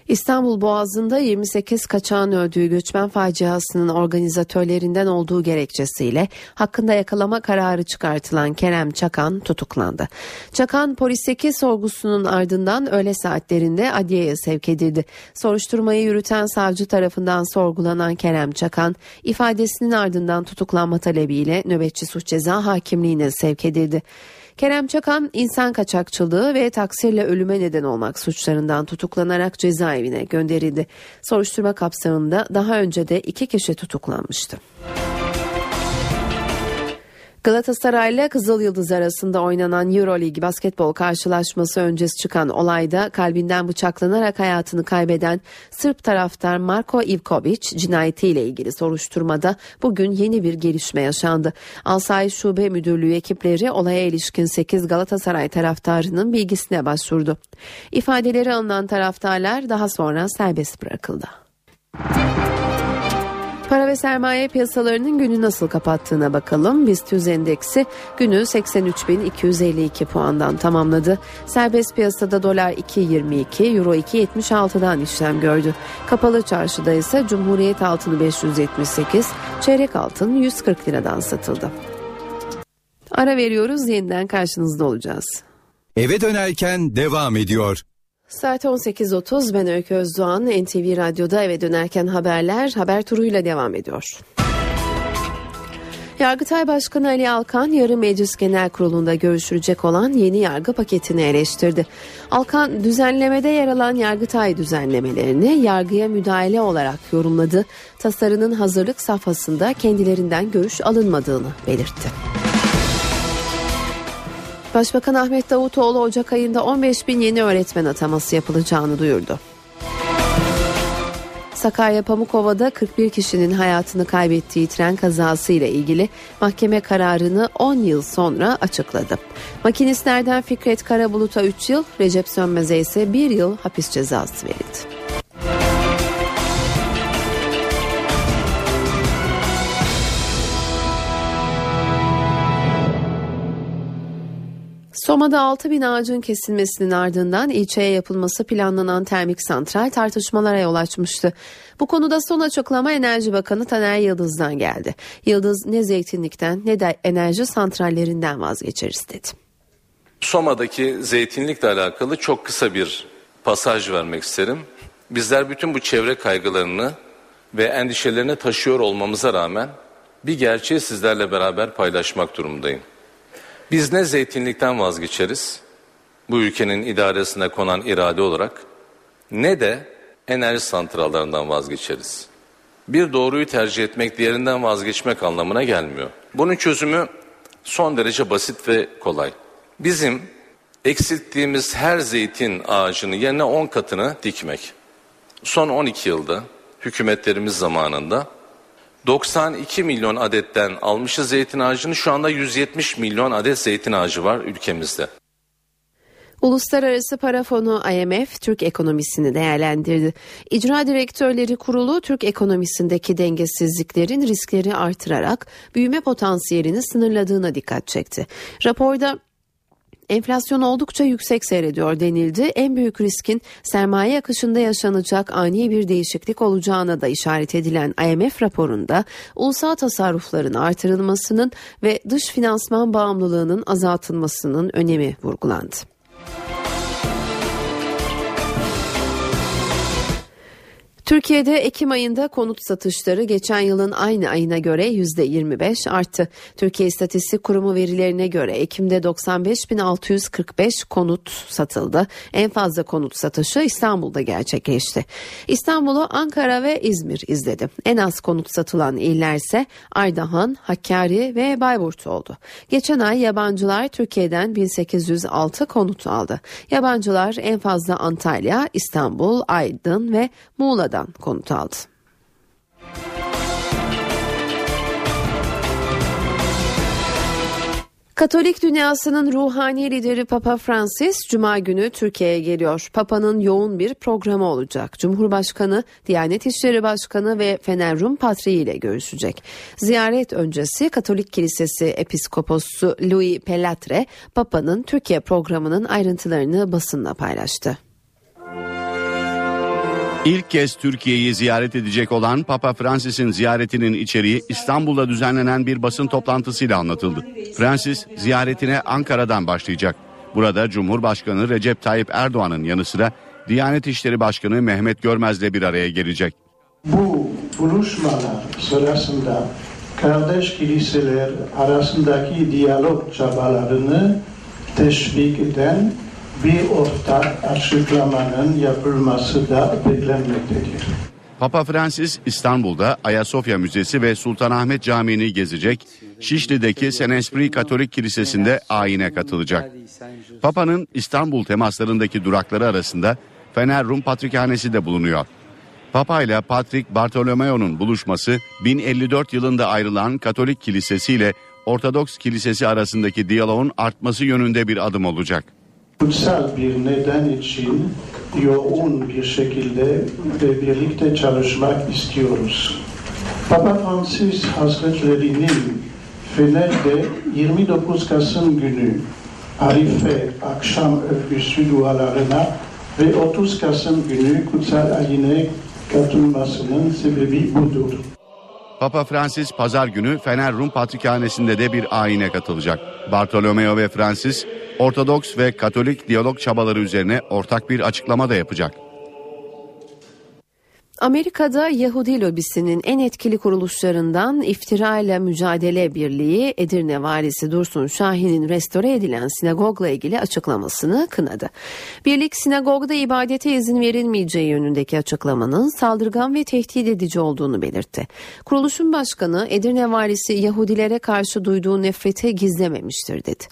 İstanbul Boğazı'nda 28 kaçağın öldüğü göçmen faciasının organizatörlerinden olduğu gerekçesiyle hakkında yakalama kararı çıkartılan Kerem Çakan tutuklandı. Çakan polisteki sorgusunun ardından öğle saatlerinde adliyeye sevk edildi. Soruşturmayı yürüten savcı tarafından sorgulanan Kerem Çakan ifadesinin ardından tutuklanma talebiyle nöbetçi suç ceza hakimliğine sevk edildi. Kerem Çakan insan kaçakçılığı ve taksirle ölüme neden olmak suçlarından tutuklanarak cezaevine gönderildi. Soruşturma kapsamında daha önce de iki kişi tutuklanmıştı. Galatasaray ile Kızıl Yıldız arasında oynanan Euroleague basketbol karşılaşması öncesi çıkan olayda kalbinden bıçaklanarak hayatını kaybeden Sırp taraftar Marko Ivkovic cinayetiyle ilgili soruşturmada bugün yeni bir gelişme yaşandı. Alsayiş Şube Müdürlüğü ekipleri olaya ilişkin 8 Galatasaray taraftarının bilgisine başvurdu. İfadeleri alınan taraftarlar daha sonra serbest bırakıldı. Para ve sermaye piyasalarının günü nasıl kapattığına bakalım. BIST 100 endeksi günü 83.252 puandan tamamladı. Serbest piyasada dolar 2.22, euro 2.76'dan işlem gördü. Kapalı çarşıda ise Cumhuriyet altını 578, çeyrek altın 140 liradan satıldı. Ara veriyoruz yeniden karşınızda olacağız. Eve dönerken devam ediyor. Saat 18.30 ben Öykü Özdoğan NTV Radyo'da eve dönerken haberler haber turuyla devam ediyor. Yargıtay Başkanı Ali Alkan yarın Meclis Genel Kurulu'nda görüşülecek olan yeni yargı paketini eleştirdi. Alkan düzenlemede yer alan Yargıtay düzenlemelerini yargıya müdahale olarak yorumladı. Tasarının hazırlık safhasında kendilerinden görüş alınmadığını belirtti. Başbakan Ahmet Davutoğlu Ocak ayında 15 bin yeni öğretmen ataması yapılacağını duyurdu. Sakarya Pamukova'da 41 kişinin hayatını kaybettiği tren kazası ile ilgili mahkeme kararını 10 yıl sonra açıkladı. Makinistlerden Fikret Karabulut'a 3 yıl, Recep Sönmez'e ise 1 yıl hapis cezası verildi. Soma'da 6 bin ağacın kesilmesinin ardından ilçeye yapılması planlanan termik santral tartışmalara yol açmıştı. Bu konuda son açıklama Enerji Bakanı Taner Yıldız'dan geldi. Yıldız ne zeytinlikten ne de enerji santrallerinden vazgeçeriz dedi. Soma'daki zeytinlikle alakalı çok kısa bir pasaj vermek isterim. Bizler bütün bu çevre kaygılarını ve endişelerini taşıyor olmamıza rağmen bir gerçeği sizlerle beraber paylaşmak durumundayım. Biz ne zeytinlikten vazgeçeriz bu ülkenin idaresine konan irade olarak ne de enerji santrallarından vazgeçeriz. Bir doğruyu tercih etmek diğerinden vazgeçmek anlamına gelmiyor. Bunun çözümü son derece basit ve kolay. Bizim eksilttiğimiz her zeytin ağacını yerine 10 katını dikmek. Son 12 yılda hükümetlerimiz zamanında 92 milyon adetten almışız zeytin ağacını şu anda 170 milyon adet zeytin ağacı var ülkemizde. Uluslararası Para Fonu IMF Türk ekonomisini değerlendirdi. İcra Direktörleri Kurulu Türk ekonomisindeki dengesizliklerin riskleri artırarak büyüme potansiyelini sınırladığına dikkat çekti. Raporda Enflasyon oldukça yüksek seyrediyor denildi. En büyük riskin sermaye akışında yaşanacak ani bir değişiklik olacağına da işaret edilen IMF raporunda ulusal tasarrufların artırılmasının ve dış finansman bağımlılığının azaltılmasının önemi vurgulandı. Türkiye'de Ekim ayında konut satışları geçen yılın aynı ayına göre %25 arttı. Türkiye İstatistik Kurumu verilerine göre Ekim'de 95.645 konut satıldı. En fazla konut satışı İstanbul'da gerçekleşti. İstanbul'u Ankara ve İzmir izledi. En az konut satılan illerse Ardahan, Hakkari ve Bayburt oldu. Geçen ay yabancılar Türkiye'den 1806 konut aldı. Yabancılar en fazla Antalya, İstanbul, Aydın ve Muğla'da Rusya'dan konut aldı. Katolik dünyasının ruhani lideri Papa Francis Cuma günü Türkiye'ye geliyor. Papa'nın yoğun bir programı olacak. Cumhurbaşkanı, Diyanet İşleri Başkanı ve Fener Rum Patriği ile görüşecek. Ziyaret öncesi Katolik Kilisesi Episkoposu Louis Pellatre, Papa'nın Türkiye programının ayrıntılarını basınla paylaştı. İlk kez Türkiye'yi ziyaret edecek olan Papa Francis'in ziyaretinin içeriği İstanbul'da düzenlenen bir basın toplantısıyla anlatıldı. Francis ziyaretine Ankara'dan başlayacak. Burada Cumhurbaşkanı Recep Tayyip Erdoğan'ın yanı sıra Diyanet İşleri Başkanı Mehmet Görmez'le bir araya gelecek. Bu buluşmalar sırasında kardeş kiliseler arasındaki diyalog çabalarını teşvik eden bir ortak açıklamanın yapılması da beklenmektedir. Papa Francis İstanbul'da Ayasofya Müzesi ve Sultanahmet Camii'ni gezecek, Şişli'deki Senespri Katolik Kilisesi'nde ayine katılacak. Papa'nın İstanbul temaslarındaki durakları arasında Fener Rum Patrikhanesi de bulunuyor. Papa ile Patrik Bartolomeo'nun buluşması 1054 yılında ayrılan Katolik Kilisesi ile Ortodoks Kilisesi arasındaki diyaloğun artması yönünde bir adım olacak kutsal bir neden için yoğun bir şekilde ve birlikte çalışmak istiyoruz. Papa Francis Hazretleri'nin Fener'de 29 Kasım günü Arife akşam öyküsü dualarına ve 30 Kasım günü kutsal ayine katılmasının sebebi budur. Papa Francis pazar günü Fener Rum Patrikhanesi'nde de bir ayine katılacak. Bartolomeo ve Francis Ortodoks ve Katolik diyalog çabaları üzerine ortak bir açıklama da yapacak. Amerika'da Yahudi lobisinin en etkili kuruluşlarından İftira ile Mücadele Birliği Edirne valisi Dursun Şahin'in restore edilen sinagogla ilgili açıklamasını kınadı. Birlik sinagogda ibadete izin verilmeyeceği yönündeki açıklamanın saldırgan ve tehdit edici olduğunu belirtti. Kuruluşun başkanı Edirne valisi Yahudilere karşı duyduğu nefreti gizlememiştir dedi.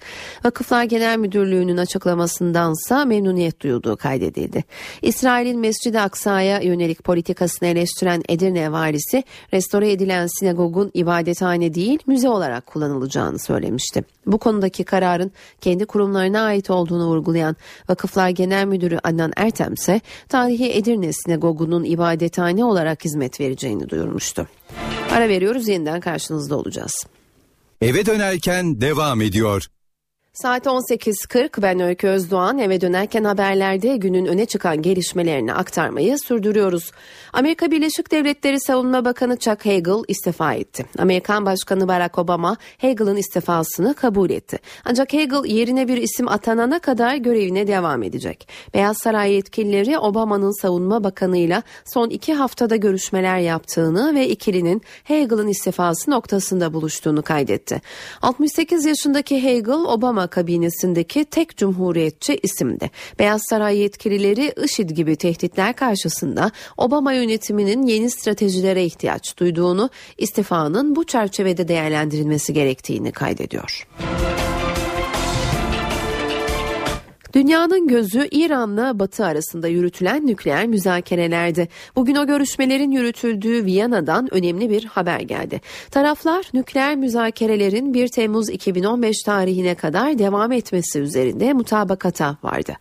Vakıflar Genel Müdürlüğü'nün açıklamasındansa memnuniyet duyulduğu kaydedildi. İsrail'in Mescid-i Aksa'ya yönelik politika politikasını eleştiren Edirne valisi restore edilen sinagogun ibadethane değil müze olarak kullanılacağını söylemişti. Bu konudaki kararın kendi kurumlarına ait olduğunu vurgulayan Vakıflar Genel Müdürü Adnan Ertem ise tarihi Edirne sinagogunun ibadethane olarak hizmet vereceğini duyurmuştu. Ara veriyoruz yeniden karşınızda olacağız. Eve dönerken devam ediyor. Saat 18.40 ben Öykü Özdoğan eve dönerken haberlerde günün öne çıkan gelişmelerini aktarmayı sürdürüyoruz. Amerika Birleşik Devletleri Savunma Bakanı Chuck Hagel istifa etti. Amerikan Başkanı Barack Obama Hagel'ın istifasını kabul etti. Ancak Hagel yerine bir isim atanana kadar görevine devam edecek. Beyaz Saray yetkilileri Obama'nın savunma bakanıyla son iki haftada görüşmeler yaptığını ve ikilinin Hagel'ın istifası noktasında buluştuğunu kaydetti. 68 yaşındaki Hagel Obama Obama kabinesindeki tek cumhuriyetçi isimdi. Beyaz Saray yetkilileri IŞİD gibi tehditler karşısında Obama yönetiminin yeni stratejilere ihtiyaç duyduğunu, istifanın bu çerçevede değerlendirilmesi gerektiğini kaydediyor. Dünyanın gözü İran'la Batı arasında yürütülen nükleer müzakerelerde. Bugün o görüşmelerin yürütüldüğü Viyana'dan önemli bir haber geldi. Taraflar nükleer müzakerelerin 1 Temmuz 2015 tarihine kadar devam etmesi üzerinde mutabakata vardı.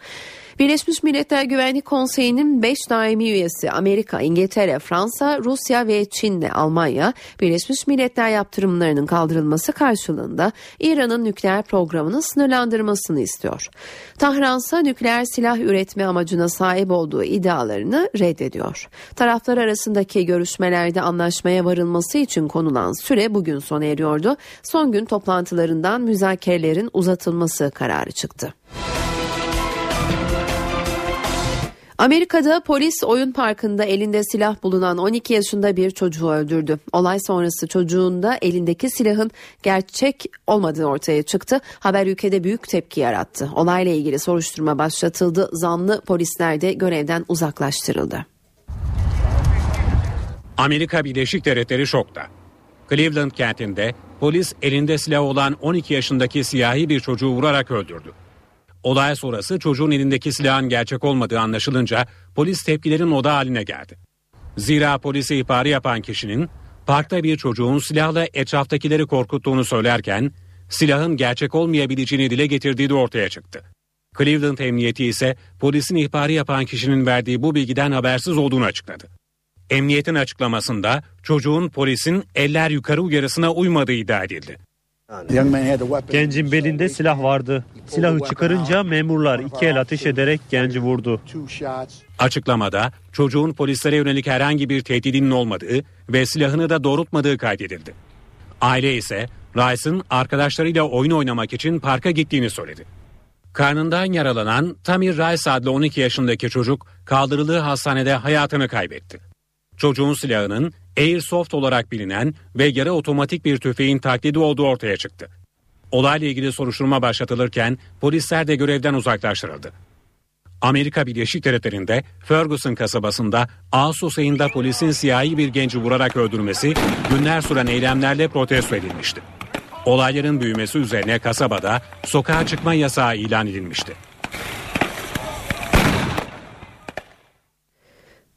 Birleşmiş Milletler Güvenlik Konseyi'nin 5 daimi üyesi Amerika, İngiltere, Fransa, Rusya ve Çin'le Almanya, Birleşmiş Milletler yaptırımlarının kaldırılması karşılığında İran'ın nükleer programını sınırlandırmasını istiyor. Tahransa nükleer silah üretme amacına sahip olduğu iddialarını reddediyor. Taraflar arasındaki görüşmelerde anlaşmaya varılması için konulan süre bugün sona eriyordu. Son gün toplantılarından müzakerelerin uzatılması kararı çıktı. Amerika'da polis oyun parkında elinde silah bulunan 12 yaşında bir çocuğu öldürdü. Olay sonrası çocuğun da elindeki silahın gerçek olmadığı ortaya çıktı. Haber ülkede büyük tepki yarattı. Olayla ilgili soruşturma başlatıldı. Zanlı polisler de görevden uzaklaştırıldı. Amerika Birleşik Devletleri şokta. Cleveland kentinde polis elinde silah olan 12 yaşındaki siyahi bir çocuğu vurarak öldürdü. Olay sonrası çocuğun elindeki silahın gerçek olmadığı anlaşılınca polis tepkilerin oda haline geldi. Zira polise ihbarı yapan kişinin parkta bir çocuğun silahla etraftakileri korkuttuğunu söylerken silahın gerçek olmayabileceğini dile getirdiği de ortaya çıktı. Cleveland Emniyeti ise polisin ihbarı yapan kişinin verdiği bu bilgiden habersiz olduğunu açıkladı. Emniyetin açıklamasında çocuğun polisin eller yukarı uyarısına uymadığı iddia edildi. Gencin belinde silah vardı. Silahı çıkarınca memurlar iki el ateş ederek genci vurdu. Açıklamada çocuğun polislere yönelik herhangi bir tehdidinin olmadığı ve silahını da doğrultmadığı kaydedildi. Aile ise Rice'ın arkadaşlarıyla oyun oynamak için parka gittiğini söyledi. Karnından yaralanan Tamir Rice adlı 12 yaşındaki çocuk kaldırıldığı hastanede hayatını kaybetti. Çocuğun silahının Airsoft olarak bilinen ve yarı otomatik bir tüfeğin taklidi olduğu ortaya çıktı. Olayla ilgili soruşturma başlatılırken polisler de görevden uzaklaştırıldı. Amerika Birleşik Devletleri'nde Ferguson kasabasında Ağustos ayında polisin siyahi bir genci vurarak öldürmesi günler süren eylemlerle protesto edilmişti. Olayların büyümesi üzerine kasabada sokağa çıkma yasağı ilan edilmişti.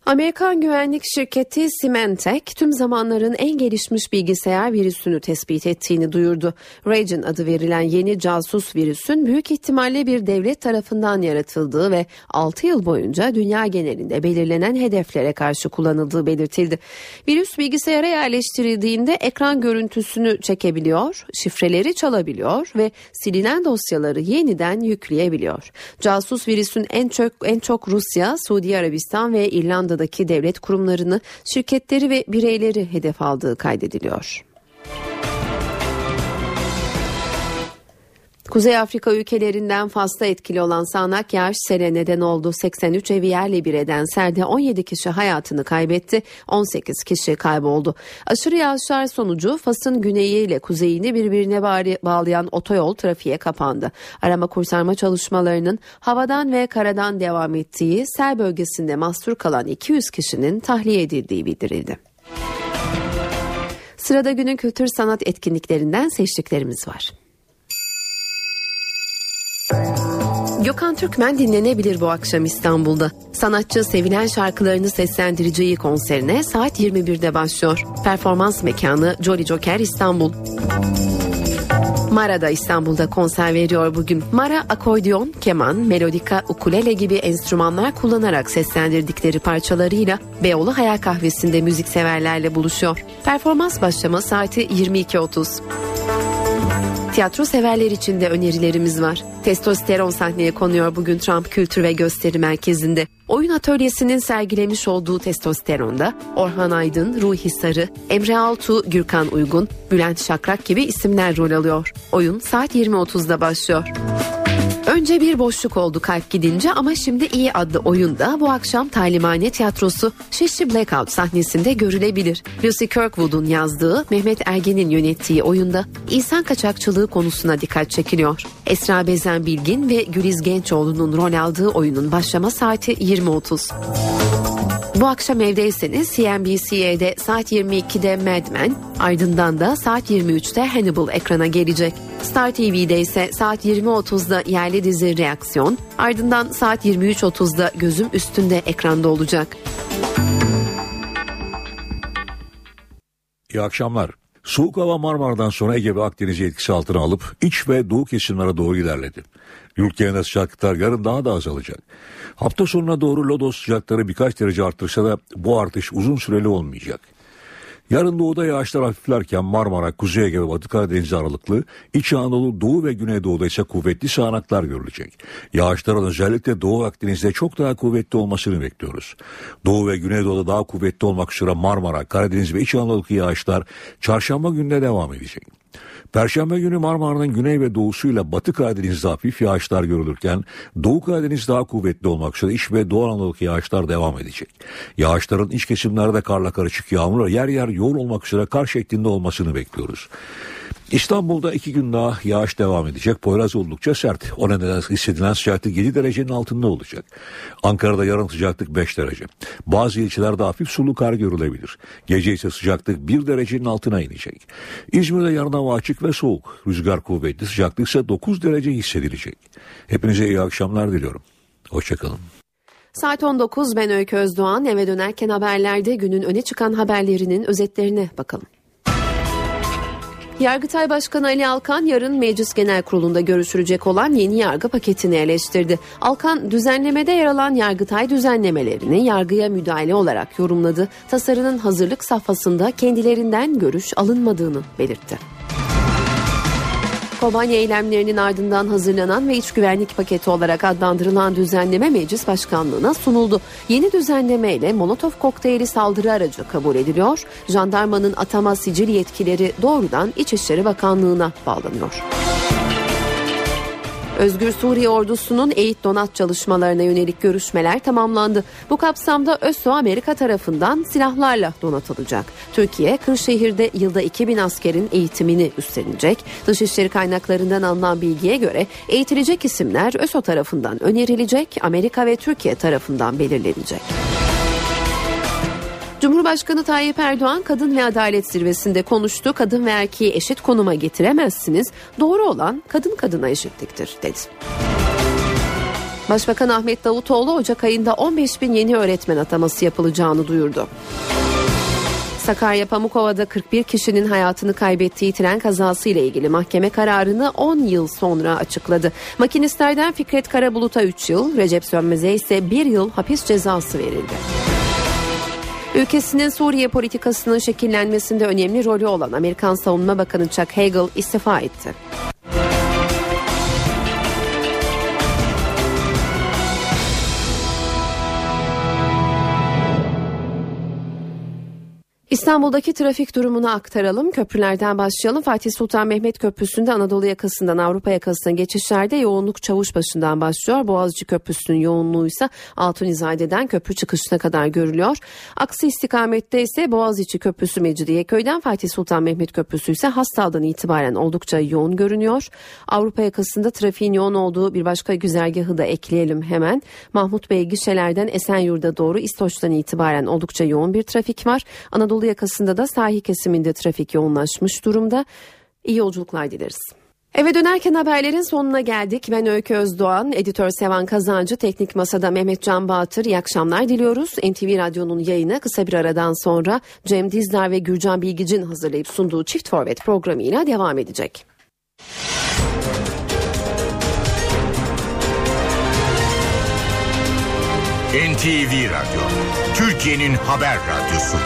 Amerikan güvenlik şirketi Symantec tüm zamanların en gelişmiş bilgisayar virüsünü tespit ettiğini duyurdu. Ragen adı verilen yeni casus virüsün büyük ihtimalle bir devlet tarafından yaratıldığı ve 6 yıl boyunca dünya genelinde belirlenen hedeflere karşı kullanıldığı belirtildi. Virüs bilgisayara yerleştirildiğinde ekran görüntüsünü çekebiliyor, şifreleri çalabiliyor ve silinen dosyaları yeniden yükleyebiliyor. Casus virüsün en çok en çok Rusya, Suudi Arabistan ve İrlanda Avrupa'daki devlet kurumlarını, şirketleri ve bireyleri hedef aldığı kaydediliyor. Kuzey Afrika ülkelerinden fazla etkili olan sağanak yağış sele neden oldu. 83 evi yerle bir eden selde 17 kişi hayatını kaybetti, 18 kişi kayboldu. Aşırı yağışlar sonucu Fas'ın güneyi ile kuzeyini birbirine bağlayan otoyol trafiğe kapandı. Arama kurtarma çalışmalarının havadan ve karadan devam ettiği sel bölgesinde mahsur kalan 200 kişinin tahliye edildiği bildirildi. Sırada günün kültür sanat etkinliklerinden seçtiklerimiz var. Gökhan Türkmen dinlenebilir bu akşam İstanbul'da. Sanatçı sevilen şarkılarını seslendireceği konserine saat 21'de başlıyor. Performans mekanı Jolly Joker İstanbul. Mara da İstanbul'da konser veriyor bugün. Mara akordeon, keman, melodika, ukulele gibi enstrümanlar kullanarak seslendirdikleri parçalarıyla Beyoğlu Hayal Kahvesi'nde müzikseverlerle buluşuyor. Performans başlama saati 22.30. Tiyatro severler için de önerilerimiz var. Testosteron sahneye konuyor bugün Trump Kültür ve Gösteri Merkezi'nde. Oyun atölyesinin sergilemiş olduğu testosteronda Orhan Aydın, Ruhi Sarı, Emre Altu, Gürkan Uygun, Bülent Şakrak gibi isimler rol alıyor. Oyun saat 20.30'da başlıyor. Önce bir boşluk oldu kalp gidince ama şimdi iyi adlı oyunda bu akşam Talimhane Tiyatrosu Şişli Blackout sahnesinde görülebilir. Lucy Kirkwood'un yazdığı Mehmet Ergen'in yönettiği oyunda insan kaçakçılığı konusuna dikkat çekiliyor. Esra Bezen Bilgin ve Güliz Gençoğlu'nun rol aldığı oyunun başlama saati 20.30. Bu akşam evdeyseniz CNBC'de saat 22'de Mad Men, ardından da saat 23'te Hannibal ekrana gelecek. Star TV'de ise saat 20.30'da yerli dizi Reaksiyon, ardından saat 23.30'da Gözüm Üstünde ekranda olacak. İyi akşamlar. Soğuk hava Marmara'dan sonra Ege ve Akdeniz'i etkisi altına alıp iç ve doğu kesimlere doğru ilerledi. Yurt genelinde sıcaklıklar yarın daha da azalacak. Hafta sonuna doğru lodos sıcakları birkaç derece artırsa da bu artış uzun süreli olmayacak. Yarın doğuda yağışlar hafiflerken Marmara, Kuzey Ege ve Batı Karadeniz aralıklı, İç Anadolu, Doğu ve Güneydoğu'da ise kuvvetli sağanaklar görülecek. Yağışların özellikle Doğu Akdeniz'de çok daha kuvvetli olmasını bekliyoruz. Doğu ve Güneydoğu'da daha kuvvetli olmak üzere Marmara, Karadeniz ve İç Anadolu'daki yağışlar çarşamba gününe devam edecek. Perşembe günü Marmara'nın güney ve doğusuyla Batı Karadeniz'de hafif yağışlar görülürken Doğu Karadeniz daha kuvvetli olmak üzere iç ve Doğu Anadolu'daki yağışlar devam edecek. Yağışların iç kesimlerde karla karışık yağmur yer yer yoğun olmak üzere kar şeklinde olmasını bekliyoruz. İstanbul'da iki gün daha yağış devam edecek. Poyraz oldukça sert. O nedenle hissedilen sıcaklık 7 derecenin altında olacak. Ankara'da yarın sıcaklık 5 derece. Bazı ilçelerde hafif sulu kar görülebilir. Gece ise sıcaklık 1 derecenin altına inecek. İzmir'de yarın hava açık ve soğuk. Rüzgar kuvvetli sıcaklık ise 9 derece hissedilecek. Hepinize iyi akşamlar diliyorum. Hoşçakalın. Saat 19 ben Öykü Özdoğan eve dönerken haberlerde günün öne çıkan haberlerinin özetlerine bakalım. Yargıtay Başkanı Ali Alkan yarın Meclis Genel Kurulu'nda görüşülecek olan yeni yargı paketini eleştirdi. Alkan düzenlemede yer alan Yargıtay düzenlemelerini yargıya müdahale olarak yorumladı. Tasarının hazırlık safhasında kendilerinden görüş alınmadığını belirtti. Kobanya eylemlerinin ardından hazırlanan ve iç güvenlik paketi olarak adlandırılan düzenleme meclis başkanlığına sunuldu. Yeni düzenleme ile Molotov kokteyli saldırı aracı kabul ediliyor. Jandarmanın atama sicil yetkileri doğrudan İçişleri Bakanlığı'na bağlanıyor. Özgür Suriye ordusunun eğit donat çalışmalarına yönelik görüşmeler tamamlandı. Bu kapsamda ÖSO Amerika tarafından silahlarla donatılacak. Türkiye, Kırşehir'de yılda 2000 askerin eğitimini üstlenecek. Dışişleri kaynaklarından alınan bilgiye göre eğitilecek isimler ÖSO tarafından önerilecek, Amerika ve Türkiye tarafından belirlenecek. Cumhurbaşkanı Tayyip Erdoğan kadın ve adalet zirvesinde konuştu. Kadın ve erkeği eşit konuma getiremezsiniz. Doğru olan kadın kadına eşitliktir dedi. Başbakan Ahmet Davutoğlu Ocak ayında 15 bin yeni öğretmen ataması yapılacağını duyurdu. Sakarya Pamukova'da 41 kişinin hayatını kaybettiği tren kazası ile ilgili mahkeme kararını 10 yıl sonra açıkladı. Makinistlerden Fikret Karabulut'a 3 yıl, Recep Sönmez'e ise 1 yıl hapis cezası verildi. Ülkesinin Suriye politikasının şekillenmesinde önemli rolü olan Amerikan Savunma Bakanı Chuck Hagel istifa etti. İstanbul'daki trafik durumunu aktaralım. Köprülerden başlayalım. Fatih Sultan Mehmet Köprüsü'nde Anadolu yakasından Avrupa yakasına geçişlerde yoğunluk Çavuşbaşı'ndan başlıyor. Boğaziçi Köprüsü'nün yoğunluğu ise Altunizade'den köprü çıkışına kadar görülüyor. Aksi istikamette ise Boğaziçi Köprüsü Mecidiyeköy'den Fatih Sultan Mehmet Köprüsü ise Hastal'dan itibaren oldukça yoğun görünüyor. Avrupa yakasında trafiğin yoğun olduğu bir başka güzergahı da ekleyelim hemen. Mahmut Bey gişelerden Esenyurt'a doğru İstoç'tan itibaren oldukça yoğun bir trafik var. Anadolu yakasında da sahil kesiminde trafik yoğunlaşmış durumda. İyi yolculuklar dileriz. Eve dönerken haberlerin sonuna geldik. Ben Öykü Özdoğan, editör Sevan Kazancı, teknik masada Mehmet Can Bağatır. İyi akşamlar diliyoruz. NTV Radyo'nun yayını kısa bir aradan sonra Cem Dizdar ve Gürcan Bilgic'in hazırlayıp sunduğu Çift Forvet programıyla devam edecek. NTV Radyo, Türkiye'nin haber radyosu.